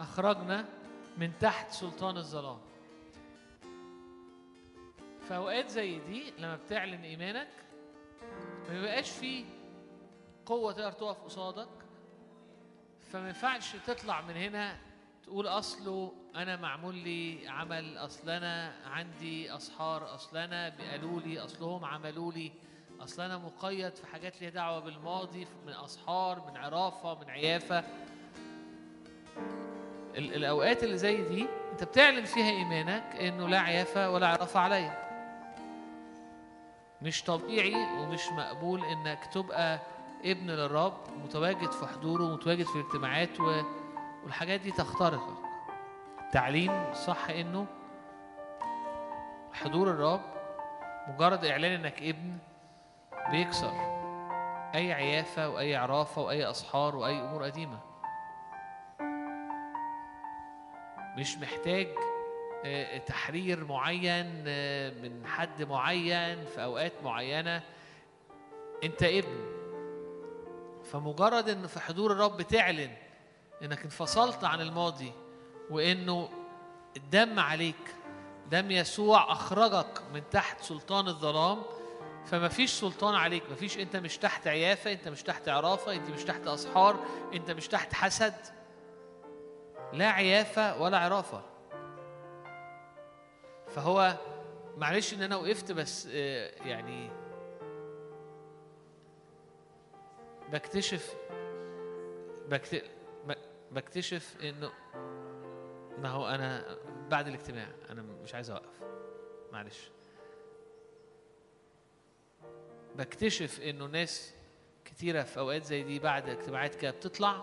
[SPEAKER 4] أخرجنا من تحت سلطان الظلام. في اوقات زي دي لما بتعلن إيمانك ما بيبقاش فيه قوة تقدر تقف قصادك. فما ينفعش تطلع من هنا تقول أصله أنا معمول لي عمل أصل أنا عندي أسحار أصل أنا قالوا لي أصلهم عملوا لي. أصل أنا مقيد في حاجات ليها دعوة بالماضي من أسحار من عرافة من عيافة. ال- الأوقات اللي زي دي أنت بتعلن فيها إيمانك إنه لا عيافة ولا عرافة عليا. مش طبيعي ومش مقبول إنك تبقى ابن للرب متواجد في حضوره ومتواجد في الاجتماعات و... والحاجات دي تخترقك. التعليم صح إنه حضور الرب مجرد إعلان إنك ابن بيكسر. أي عيافة وأي عرافة وأي اسحار وأي أمور قديمة. مش محتاج آه، تحرير معين آه، من حد معين في أوقات معينة. أنت ابن. فمجرد إن في حضور الرب تعلن إنك انفصلت عن الماضي وإنه الدم عليك دم يسوع أخرجك من تحت سلطان الظلام فما فيش سلطان عليك ما فيش انت مش تحت عيافة انت مش تحت عرافة انت مش تحت اسحار انت مش تحت حسد. لا عيافة ولا عرافة. فهو معلش إن أنا وقفت بس آه، يعني بكتشف بكتشف إنه ما هو أنا بعد الاجتماع أنا مش عايز أوقف. معلش. بكتشف إنه ناس كتيرة في أوقات زي دي بعد اجتماعات كده بتطلع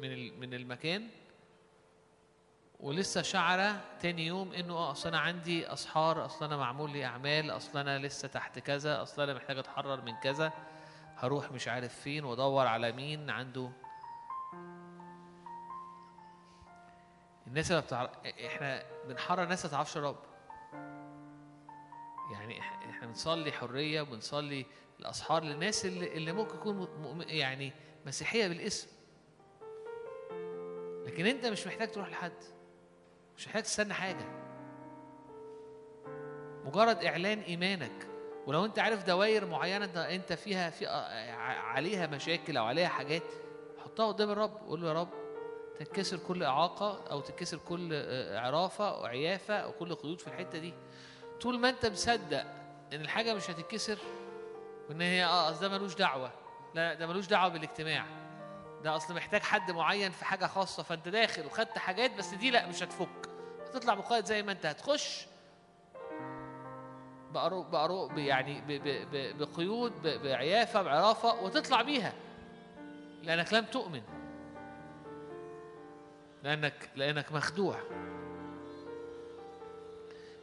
[SPEAKER 4] من من المكان ولسه شعرة تاني يوم إنه آه أصل أنا عندي أسحار أصل أنا معمول لي أعمال أصل أنا لسه تحت كذا أصل أنا محتاج أتحرر من كذا هروح مش عارف فين وأدور على مين عنده. الناس اللي بتعرف إحنا بنحرر ناس ما تعرفش الرب. يعني إحنا بنصلي حرية وبنصلي الأسحار للناس اللي, اللي ممكن يكون يعني مسيحية بالاسم. لكن أنت مش محتاج تروح لحد. مش محتاج تستنى حاجة. مجرد إعلان إيمانك. ولو أنت عارف دوائر معينة انت- فيها في عليها مشاكل أو عليها حاجات حطها قدام الرب. قول له يا رب تنكسر كل إعاقة أو تنكسر كل عرافه أو عيافه أو كل قيود في الحتة دي. طول ما أنت مصدق إن الحاجة مش هتتكسر وإن هي آه أصل ده ملوش دعوة. لا ده ملوش دعوة بالاجتماع. ده أصل محتاج حد معين في حاجة خاصة فأنت داخل وخدت حاجات بس دي لأ مش هتفك. هتطلع مقيد زي ما أنت هتخش. بقرو بقرو يعني بقيود بعيافة بعرافة وتطلع بيها. لأنك لم تؤمن. لأنك لأنك مخدوع.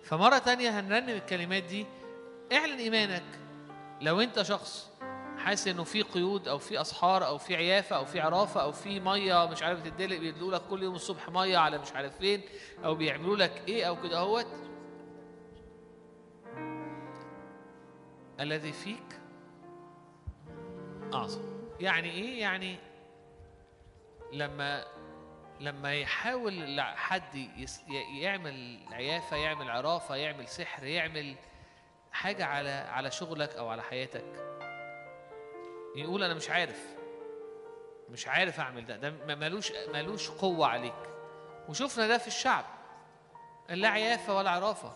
[SPEAKER 4] فمرة تانية هنرنم الكلمات دي اعلن إيمانك. لو أنت شخص حاسس إنه في قيود أو في أسحار أو في عيافة أو في عرافة أو في مية مش عارف تدلق بيدلوا لك كل يوم الصبح مية على مش عارف فين أو بيعملوا لك إيه أو كده أهوت. الذي فيك أعظم. يعني إيه؟ يعني لما لما يحاول حد يعمل عيافة يعمل عرافة يعمل سحر يعمل حاجة على على شغلك أو على حياتك. يقول أنا مش عارف. مش عارف أعمل ده. ده ملوش ملوش قوة عليك. وشفنا ده في الشعب. لا عيافة ولا عرافة.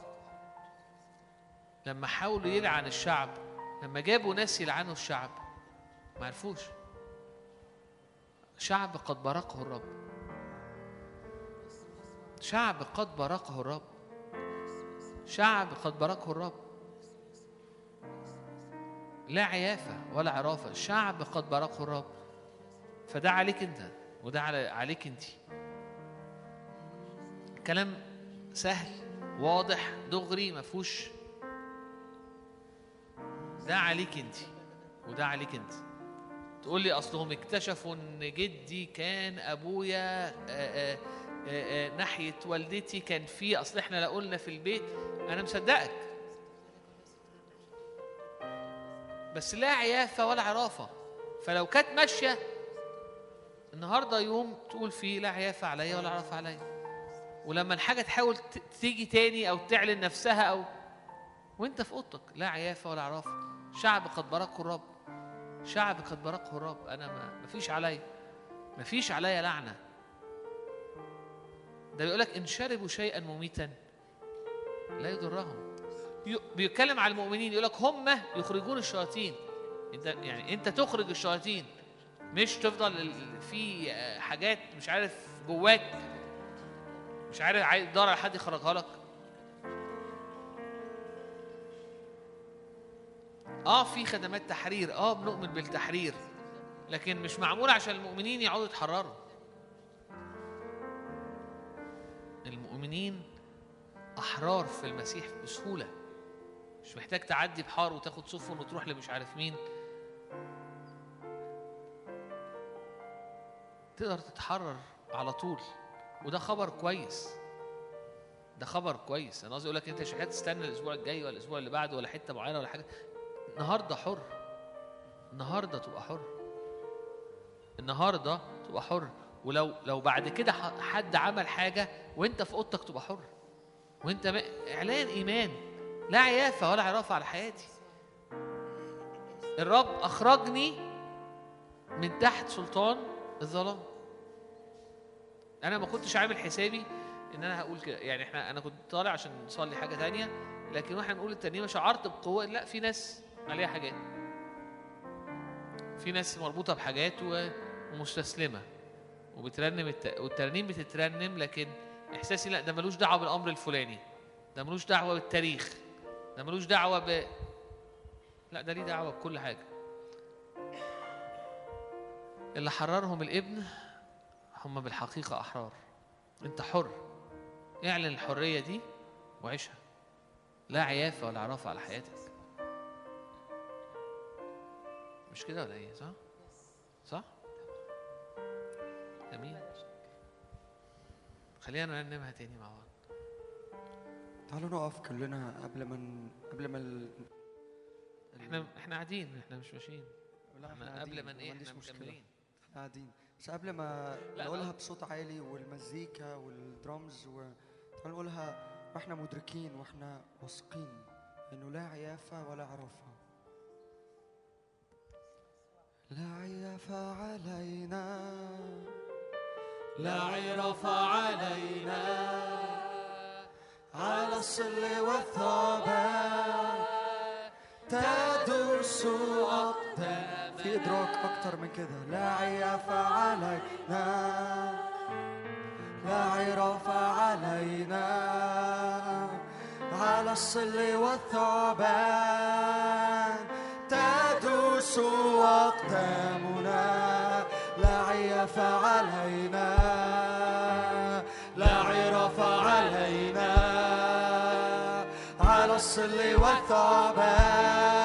[SPEAKER 4] لما حاولوا يلعن الشعب لما جابوا ناس يلعنوا الشعب ما عرفوش. شعب قد برقه الرب. شعب قد برقه الرب. شعب قد برقه الرب. لا عيافة ولا عرافة. شعب قد برقه الرب. فده عليك انت وده على عليك انت. كلام سهل واضح دغري ما فيهوش. ده عليك انت وده عليك انت. تقول لي أصلهم اكتشفوا إن جدي كان أبويا آآ آآ آآ ناحية والدتي كان في أصل إحنا لا قلنا في البيت. أنا مصدقك. بس لا عيافة ولا عرافة. فلو كانت ماشية النهارده يوم تقول فيه لا عيافة عليا ولا عرافة عليا. ولما الحاجة تحاول تيجي تاني أو تعلن نفسها أو وأنت في أوضتك لا عيافة ولا عرافة. شعب قد برقه الرب. شعب قد برقه الرب. أنا ما مفيش عليا مفيش عليا لعنة. ده بيقول لك ان شربوا شيئا مميتا لا يضرهم. بيتكلم على المؤمنين يقول لك هم يخرجون الشياطين. انت يعني انت تخرج الشياطين مش تفضل في حاجات مش عارف جواك مش عارف عايز تدور على حد يخرجها لك. آه في خدمات تحرير آه بنؤمن بالتحرير لكن مش معمول عشان المؤمنين يقعدوا يتحرروا. المؤمنين أحرار في المسيح بسهولة. مش محتاج تعدي بحار وتاخد سفن وتروح لمش عارف مين. تقدر تتحرر على طول. وده خبر كويس. ده خبر كويس. أنا قصدي أقول لك أنت مش محتاج تستنى الأسبوع الجاي ولا الأسبوع اللي بعده ولا حتة معينة ولا حاجة. النهارده حر. النهارده تبقى حر. النهارده تبقى حر. ولو لو بعد كده حد عمل حاجة وأنت في أوضتك تبقى حر. وأنت. إعلان إيمان. لا عيافة ولا عرافة على حياتي. الرب أخرجني من تحت سلطان الظلام. أنا ما كنتش عامل حسابي إن أنا هقول كده. يعني إحنا أنا كنت طالع عشان نصلي حاجة تانية لكن وإحنا بنقول الترنيمه شعرت بقوة. لا في ناس عليها حاجات. في ناس مربوطة بحاجات و- ومستسلمة. وبترنم الت... والترنيم بتترنم لكن إحساسي لا ده ملوش دعوة بالأمر الفلاني. ده ملوش دعوة بالتاريخ. ده ملوش دعوة ب لا ده ليه دعوة بكل حاجة. اللي حررهم الابن هم بالحقيقة أحرار. أنت حر. اعلن الحرية دي وعيشها. لا عيافه ولا عرافه على حياتك. مش كده ولا إيه؟ صح؟ صح؟ امين خلينا نرنمها تاني مع بعض.
[SPEAKER 2] تعالوا نقف كلنا قبل ما قبل ما ال...
[SPEAKER 4] إحنا إحنا قاعدين إحنا مش ماشيين.
[SPEAKER 2] لا، إحنا
[SPEAKER 4] قبل ما
[SPEAKER 2] إيه
[SPEAKER 4] إحنا
[SPEAKER 2] مشكلة.
[SPEAKER 4] مكملين.
[SPEAKER 2] إحنا قاعدين. بس قبل ما نقولها. بصوت عالي والمزيكا والدرامز و... تعالوا نقولها وإحنا مدركين وإحنا واثقين انه لا عيافة ولا عرافة. لا عيافة علينا. لا عرافة علينا. على الصل والثعبان تدرس أقدام في إدراك أكتر من كده. لا عيافة علينا. لا عرافة علينا. على الصل والثعبان تدوس أقدامنا. لا عيافة علينا. على الصل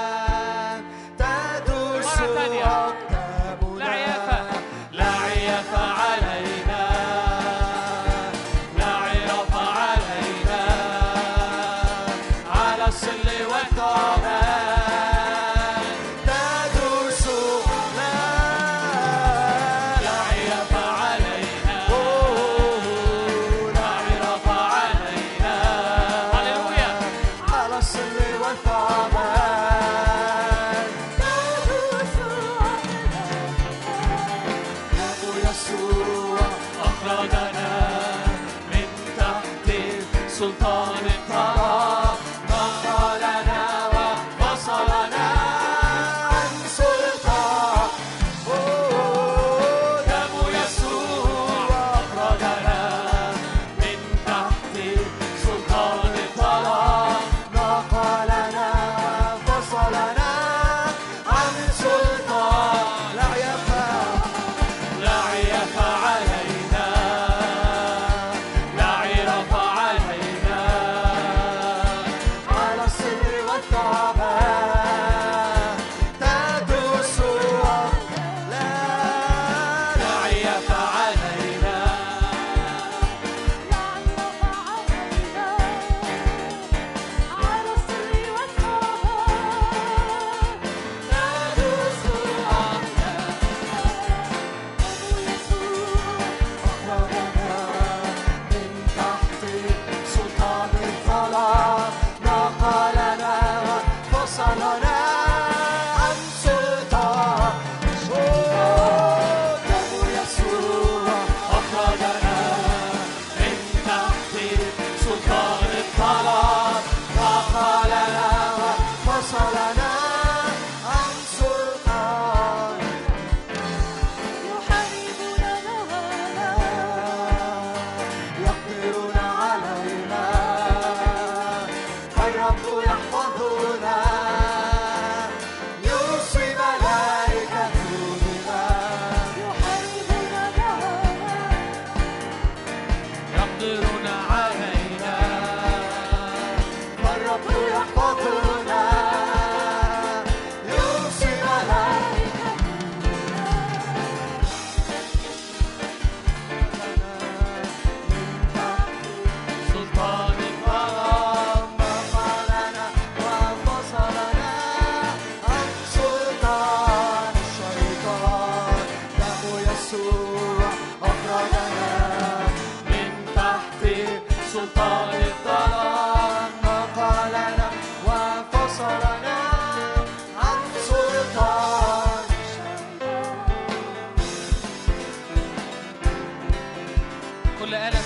[SPEAKER 2] كل آلة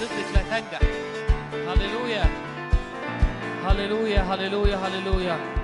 [SPEAKER 2] ضدك لا تنجح. هللويا. هللويا هللويا هللويا.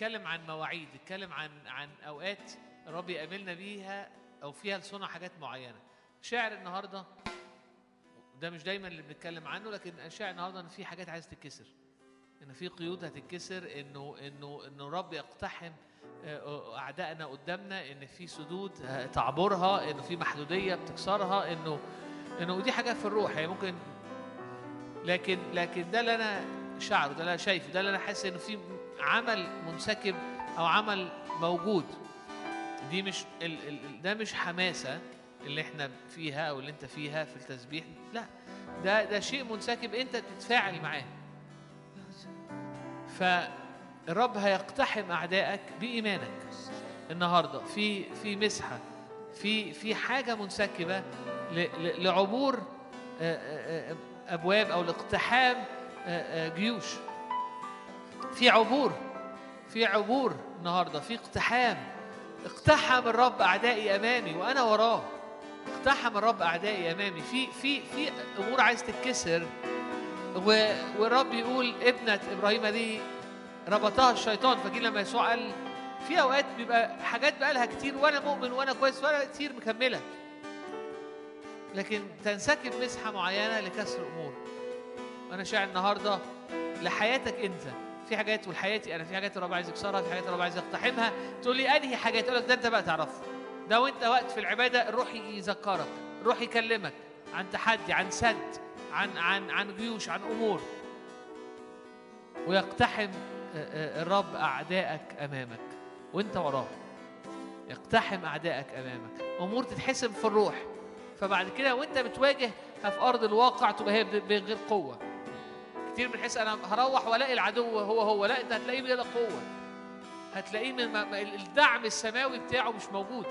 [SPEAKER 4] اتكلم عن مواعيد اتكلم عن عن أوقات الرب يقابلنا بيها أو فيها لصنع حاجات معينة. شاعر النهارده ده مش دايما اللي بنتكلم عنه لكن شاعر النهارده إن في حاجات عايز تتكسر إن في قيود هتتكسر إنه إنه إنه الرب يقتحم آه، أعدائنا قدامنا إن في سدود آه، تعبرها انه في محدودية بتكسرها إنه إنه ودي حاجة في الروح هي ممكن لكن لكن ده اللي أنا شعره ده اللي أنا شايفه ده اللي أنا حاسس إنه في عمل منسكب أو عمل موجود. دي مش ال ال ده مش حماسة اللي إحنا فيها أو اللي أنت فيها في التسبيح. لا ده ده شيء منسكب أنت بتتفاعل معاه. فالرب هيقتحم أعدائك بإيمانك النهارده. في في مسحة في في حاجة منسكبة لعبور أبواب أو لاقتحام جيوش. في عبور في عبور النهارده في اقتحام. اقتحم الرب أعدائي أمامي وأنا وراه. اقتحم الرب أعدائي أمامي. في في في أمور عايز تتكسر. والرب يقول ابنة إبراهيم دي ربطها الشيطان. فاكرين لما يسوع قال في أوقات بيبقى حاجات بقالها كتير وأنا مؤمن وأنا كويس وأنا كتير مكملة. لكن تنسكب مسحه معينة لكسر أمور. أنا شاعر النهارده لحياتك أنت. في حاجات ولحياتي أنا في حاجات الرب عايز يكسرها في حاجات الرب عايز يقتحمها. تقول لي أنهي حاجات؟ أقول لك ده أنت بقى تعرفه ده وأنت وقت في العبادة الروح يذكرك الروح يكلمك عن تحدي عن سد عن عن عن جيوش عن أمور. ويقتحم آه، آه، الرب أعدائك أمامك. وأنت وراه يقتحم أعدائك أمامك. أمور تتحسم في الروح. فبعد كده وأنت بتواجه في أرض الواقع تبقى هي بغير قوة. كتير بنحس أنا هروح وألاقي العدو هو هو لا انت هتلاقيه بلا قوة. هتلاقيه من الدعم السماوي بتاعه مش موجود.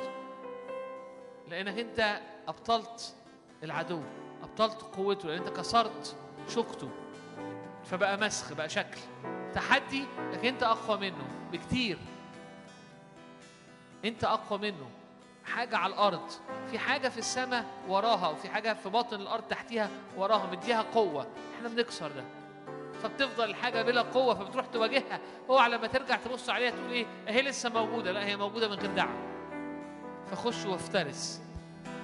[SPEAKER 4] لأنك أنت أبطلت العدو أبطلت قوته لأن أنت كسرت شوكته فبقى مسخ بقى شكل. تحدي لكن أنت أقوى منه بكتير. أنت أقوى منه. حاجة على الأرض. في حاجة في السماء وراها وفي حاجة في باطن الأرض تحتيها وراها مديها قوة. إحنا بنكسر ده. فبتفضل الحاجة بلا قوة فبتروح تواجهها. اوعى لما ترجع تبص عليها تقول إيه؟ هي لسه موجودة. لا هي موجودة من غير دعم فخش وافترس.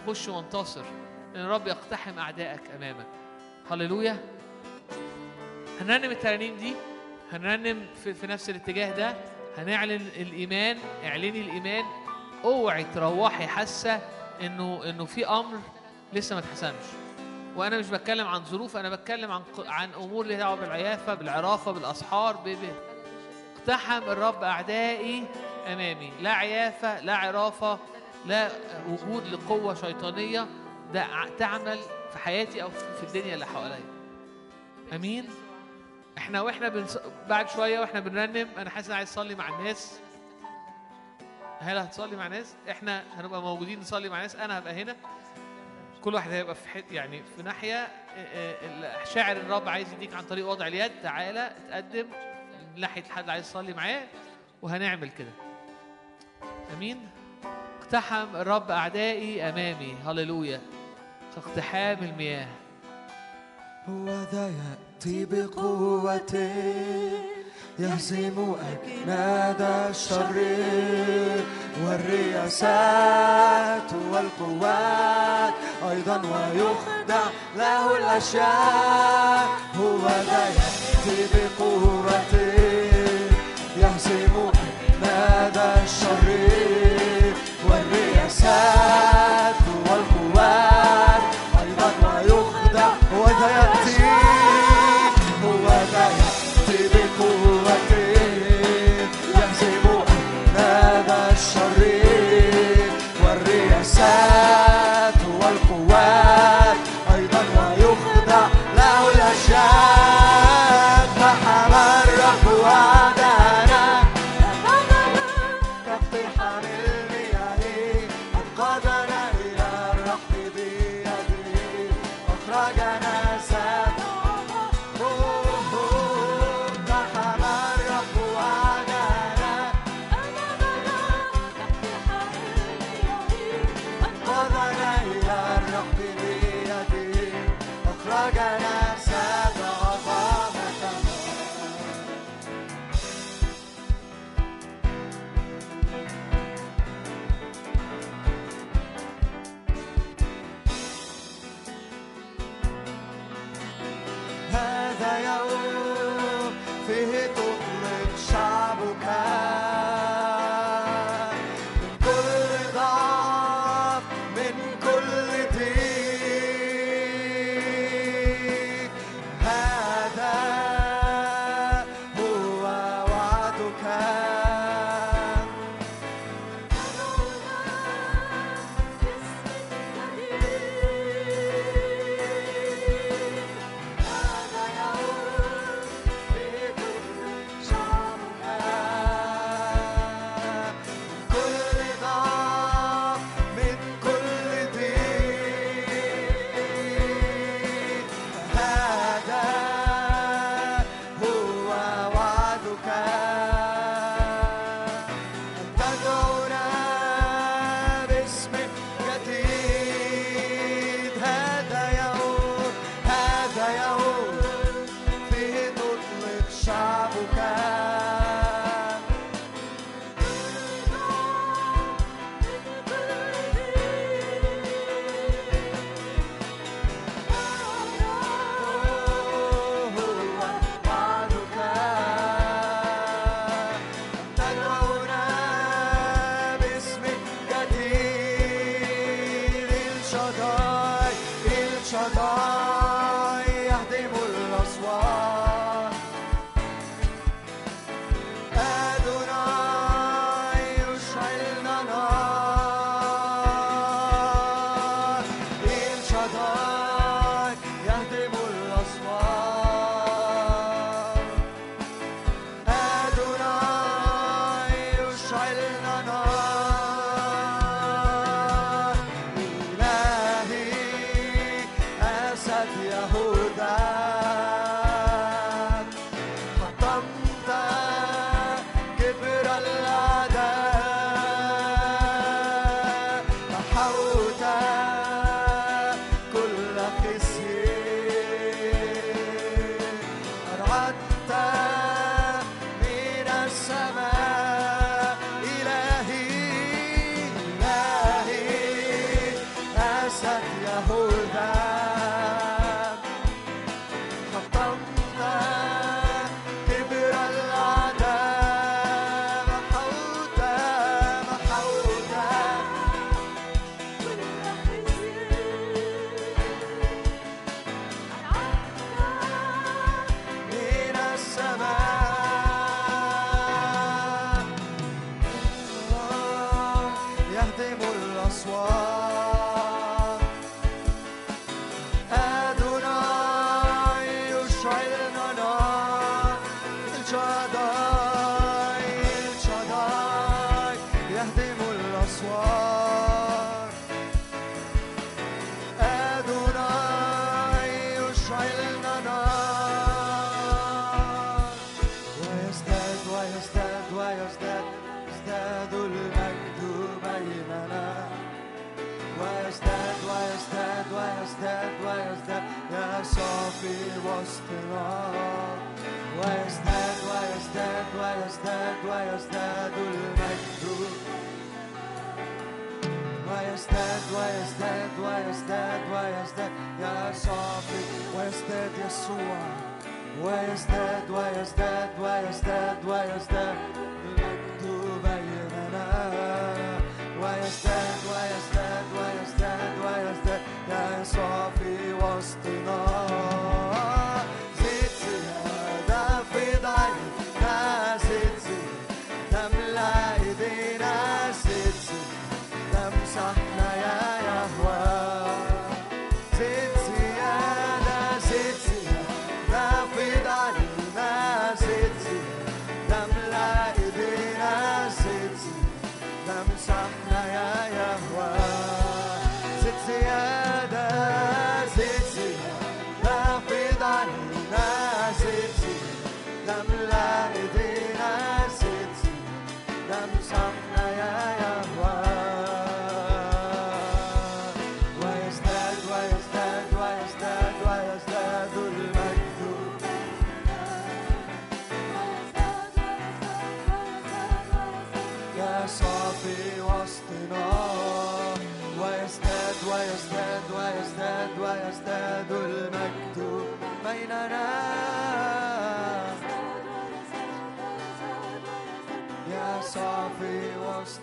[SPEAKER 4] خش وانتصر. لأن الرب يقتحم أعدائك أمامك. هللويا. هنرنم الترانيم دي. هنرنم في, في نفس الاتجاه ده. هنعلن الإيمان. اعلني الإيمان. اوعي تروحي حاسة إنه إنه في أمر لسه ما اتحسمش وأنا مش بتكلم عن ظروف أنا بتكلم عن عن أمور ليها دعوه بالعيافة بالعرافة بالاسحار اقتحم الرب أعدائي أمامي. لا عيافة لا عرافة لا وجود لقوة شيطانية ده تعمل في حياتي أو في الدنيا اللي حواليا. أمين؟ إحنا وإحنا بنص... بعد شوية وإحنا بنرنم أنا حاسس عايز أصلي مع الناس. هل هتصلي مع ناس إحنا هنبقى موجودين نصلي مع ناس أنا هبقى هنا. كل واحد هيبقى في حت يعني في ناحية آه، آه، شاعر الرب عايز يديك عن طريق وضع اليد تعالى اتقدم ناحية حد عايز يصلي معاه وهنعمل كده. أمين؟ اقتحم الرب أعدائي أمامي. هللويا. كاقتحام المياه.
[SPEAKER 2] هو ذا يأتي بقوة. يهزم أجناد الشر والرياسات والقوات. أيضا ويخدع له الأشياء. هو ذا يأتي بقوة. يهزم أجناد الشر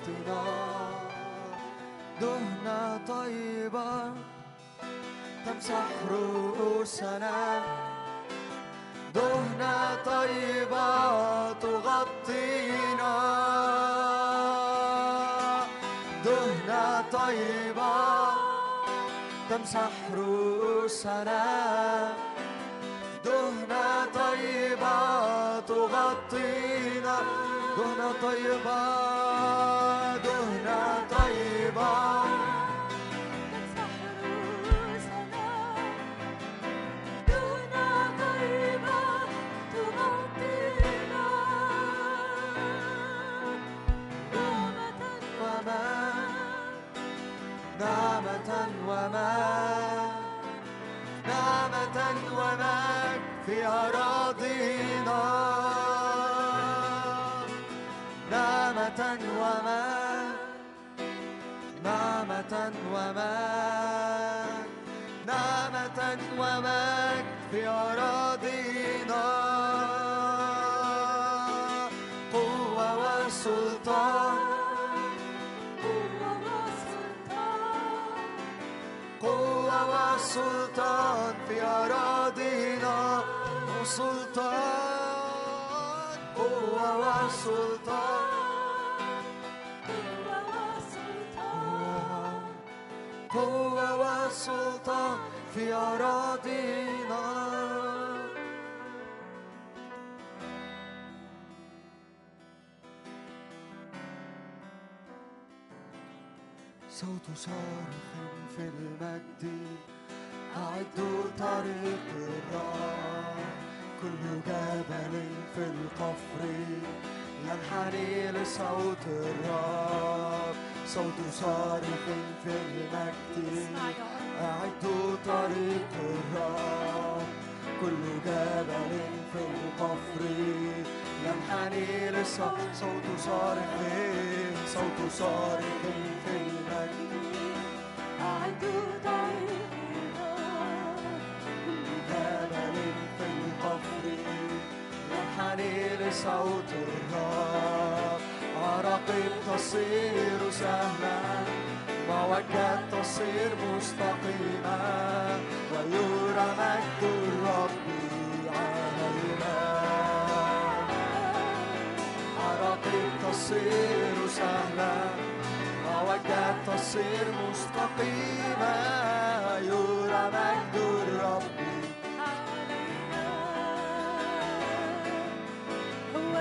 [SPEAKER 2] وسطنا دهنة طيبة تمسح رؤوسنا. دهنة طيبة تغطينا. دهنة طيبة تمسح رؤوسنا. دهنة طيبة تغطينا. دهنة طيبة نعمة ومجد في أراضينا. نعمة نعمة ومجد نعمة ومجد في أراضينا. قوة وسلطان في أراضينا وسلطان قوة وسلطان. قوة وسلطان في أراضينا. صوت صارخ في المجد. أعدوا طريق الرب كل جبل في القفر ينحني لصوت الرب صوت صارخ في المجد أعدوا طريق الرب كل جبل في القفر ينحني لصوت صوت صارخ صوت صارخ في المجد جبل في القفر ينحني لصوت الرب. عراقيب تصير سهلا موجات تصير مستقيمة ويرى مجد الرب علينا. عراقيب تصير سهلا موجات تصير مستقيمة يرى مجد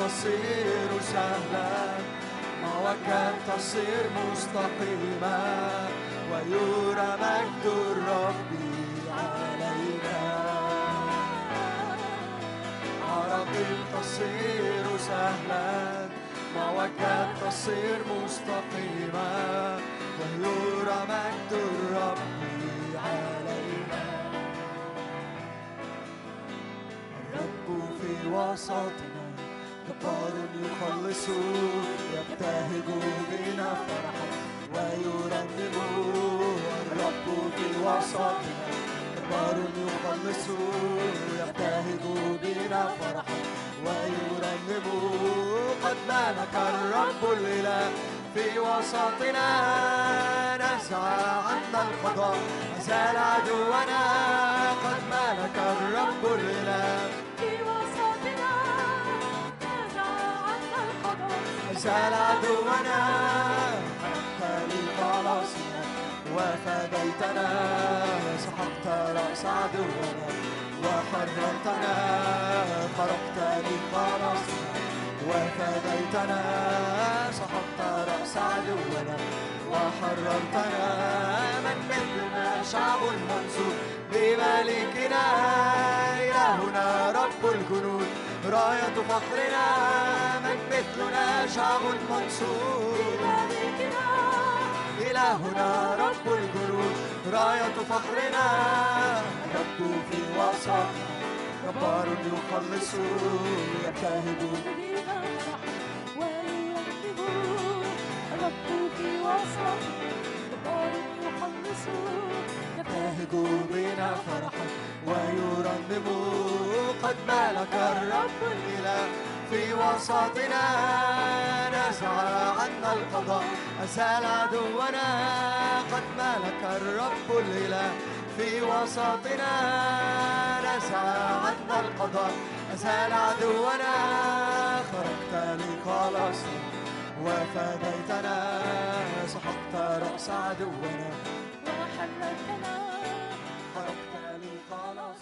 [SPEAKER 2] تصير سهلا. موجات تصير مستقيمة ويرى مجد الرب علينا. عراقيب تصير سهلا. موجات تصير مستقيمة ويرى مجد الرب علينا. الرب في وسطنا. جبار يخلص يبتهج بنا فرحا ويرنم الرب في وسطنا جبار يخلص يبتهج بنا فرحا ويرنم قد ملك الرب الإله في وسطنا نزع عنا القضاء زال عدونا. قد ملك الرب الإله زال عدونا حتى لخلاصنا وفديتنا سحقت رأس عدونا وحررتنا خرقت لخلاصنا وفديتنا سحقت رأس عدونا وحررتنا من مثلنا شعب منصور بملكنا. إلهنا رب الجنود. راية فخرنا من مثلنا شعب منصور. إلهنا رب الجنود راية فخرنا رب في وسطنا جبار يخلص. يبتهج يبتهج بنا فرحا ويرنم قد ملك الرب الإله في وسطنا. نزع عنا القضاء أزال عدونا. قد ملك الرب الإله في وسطنا. نزع عنا القضاء أزال عدونا. خرجت لخلاصنا وفديتنا. سحقت رأس عدونا. حركتنا خرجت للخلاص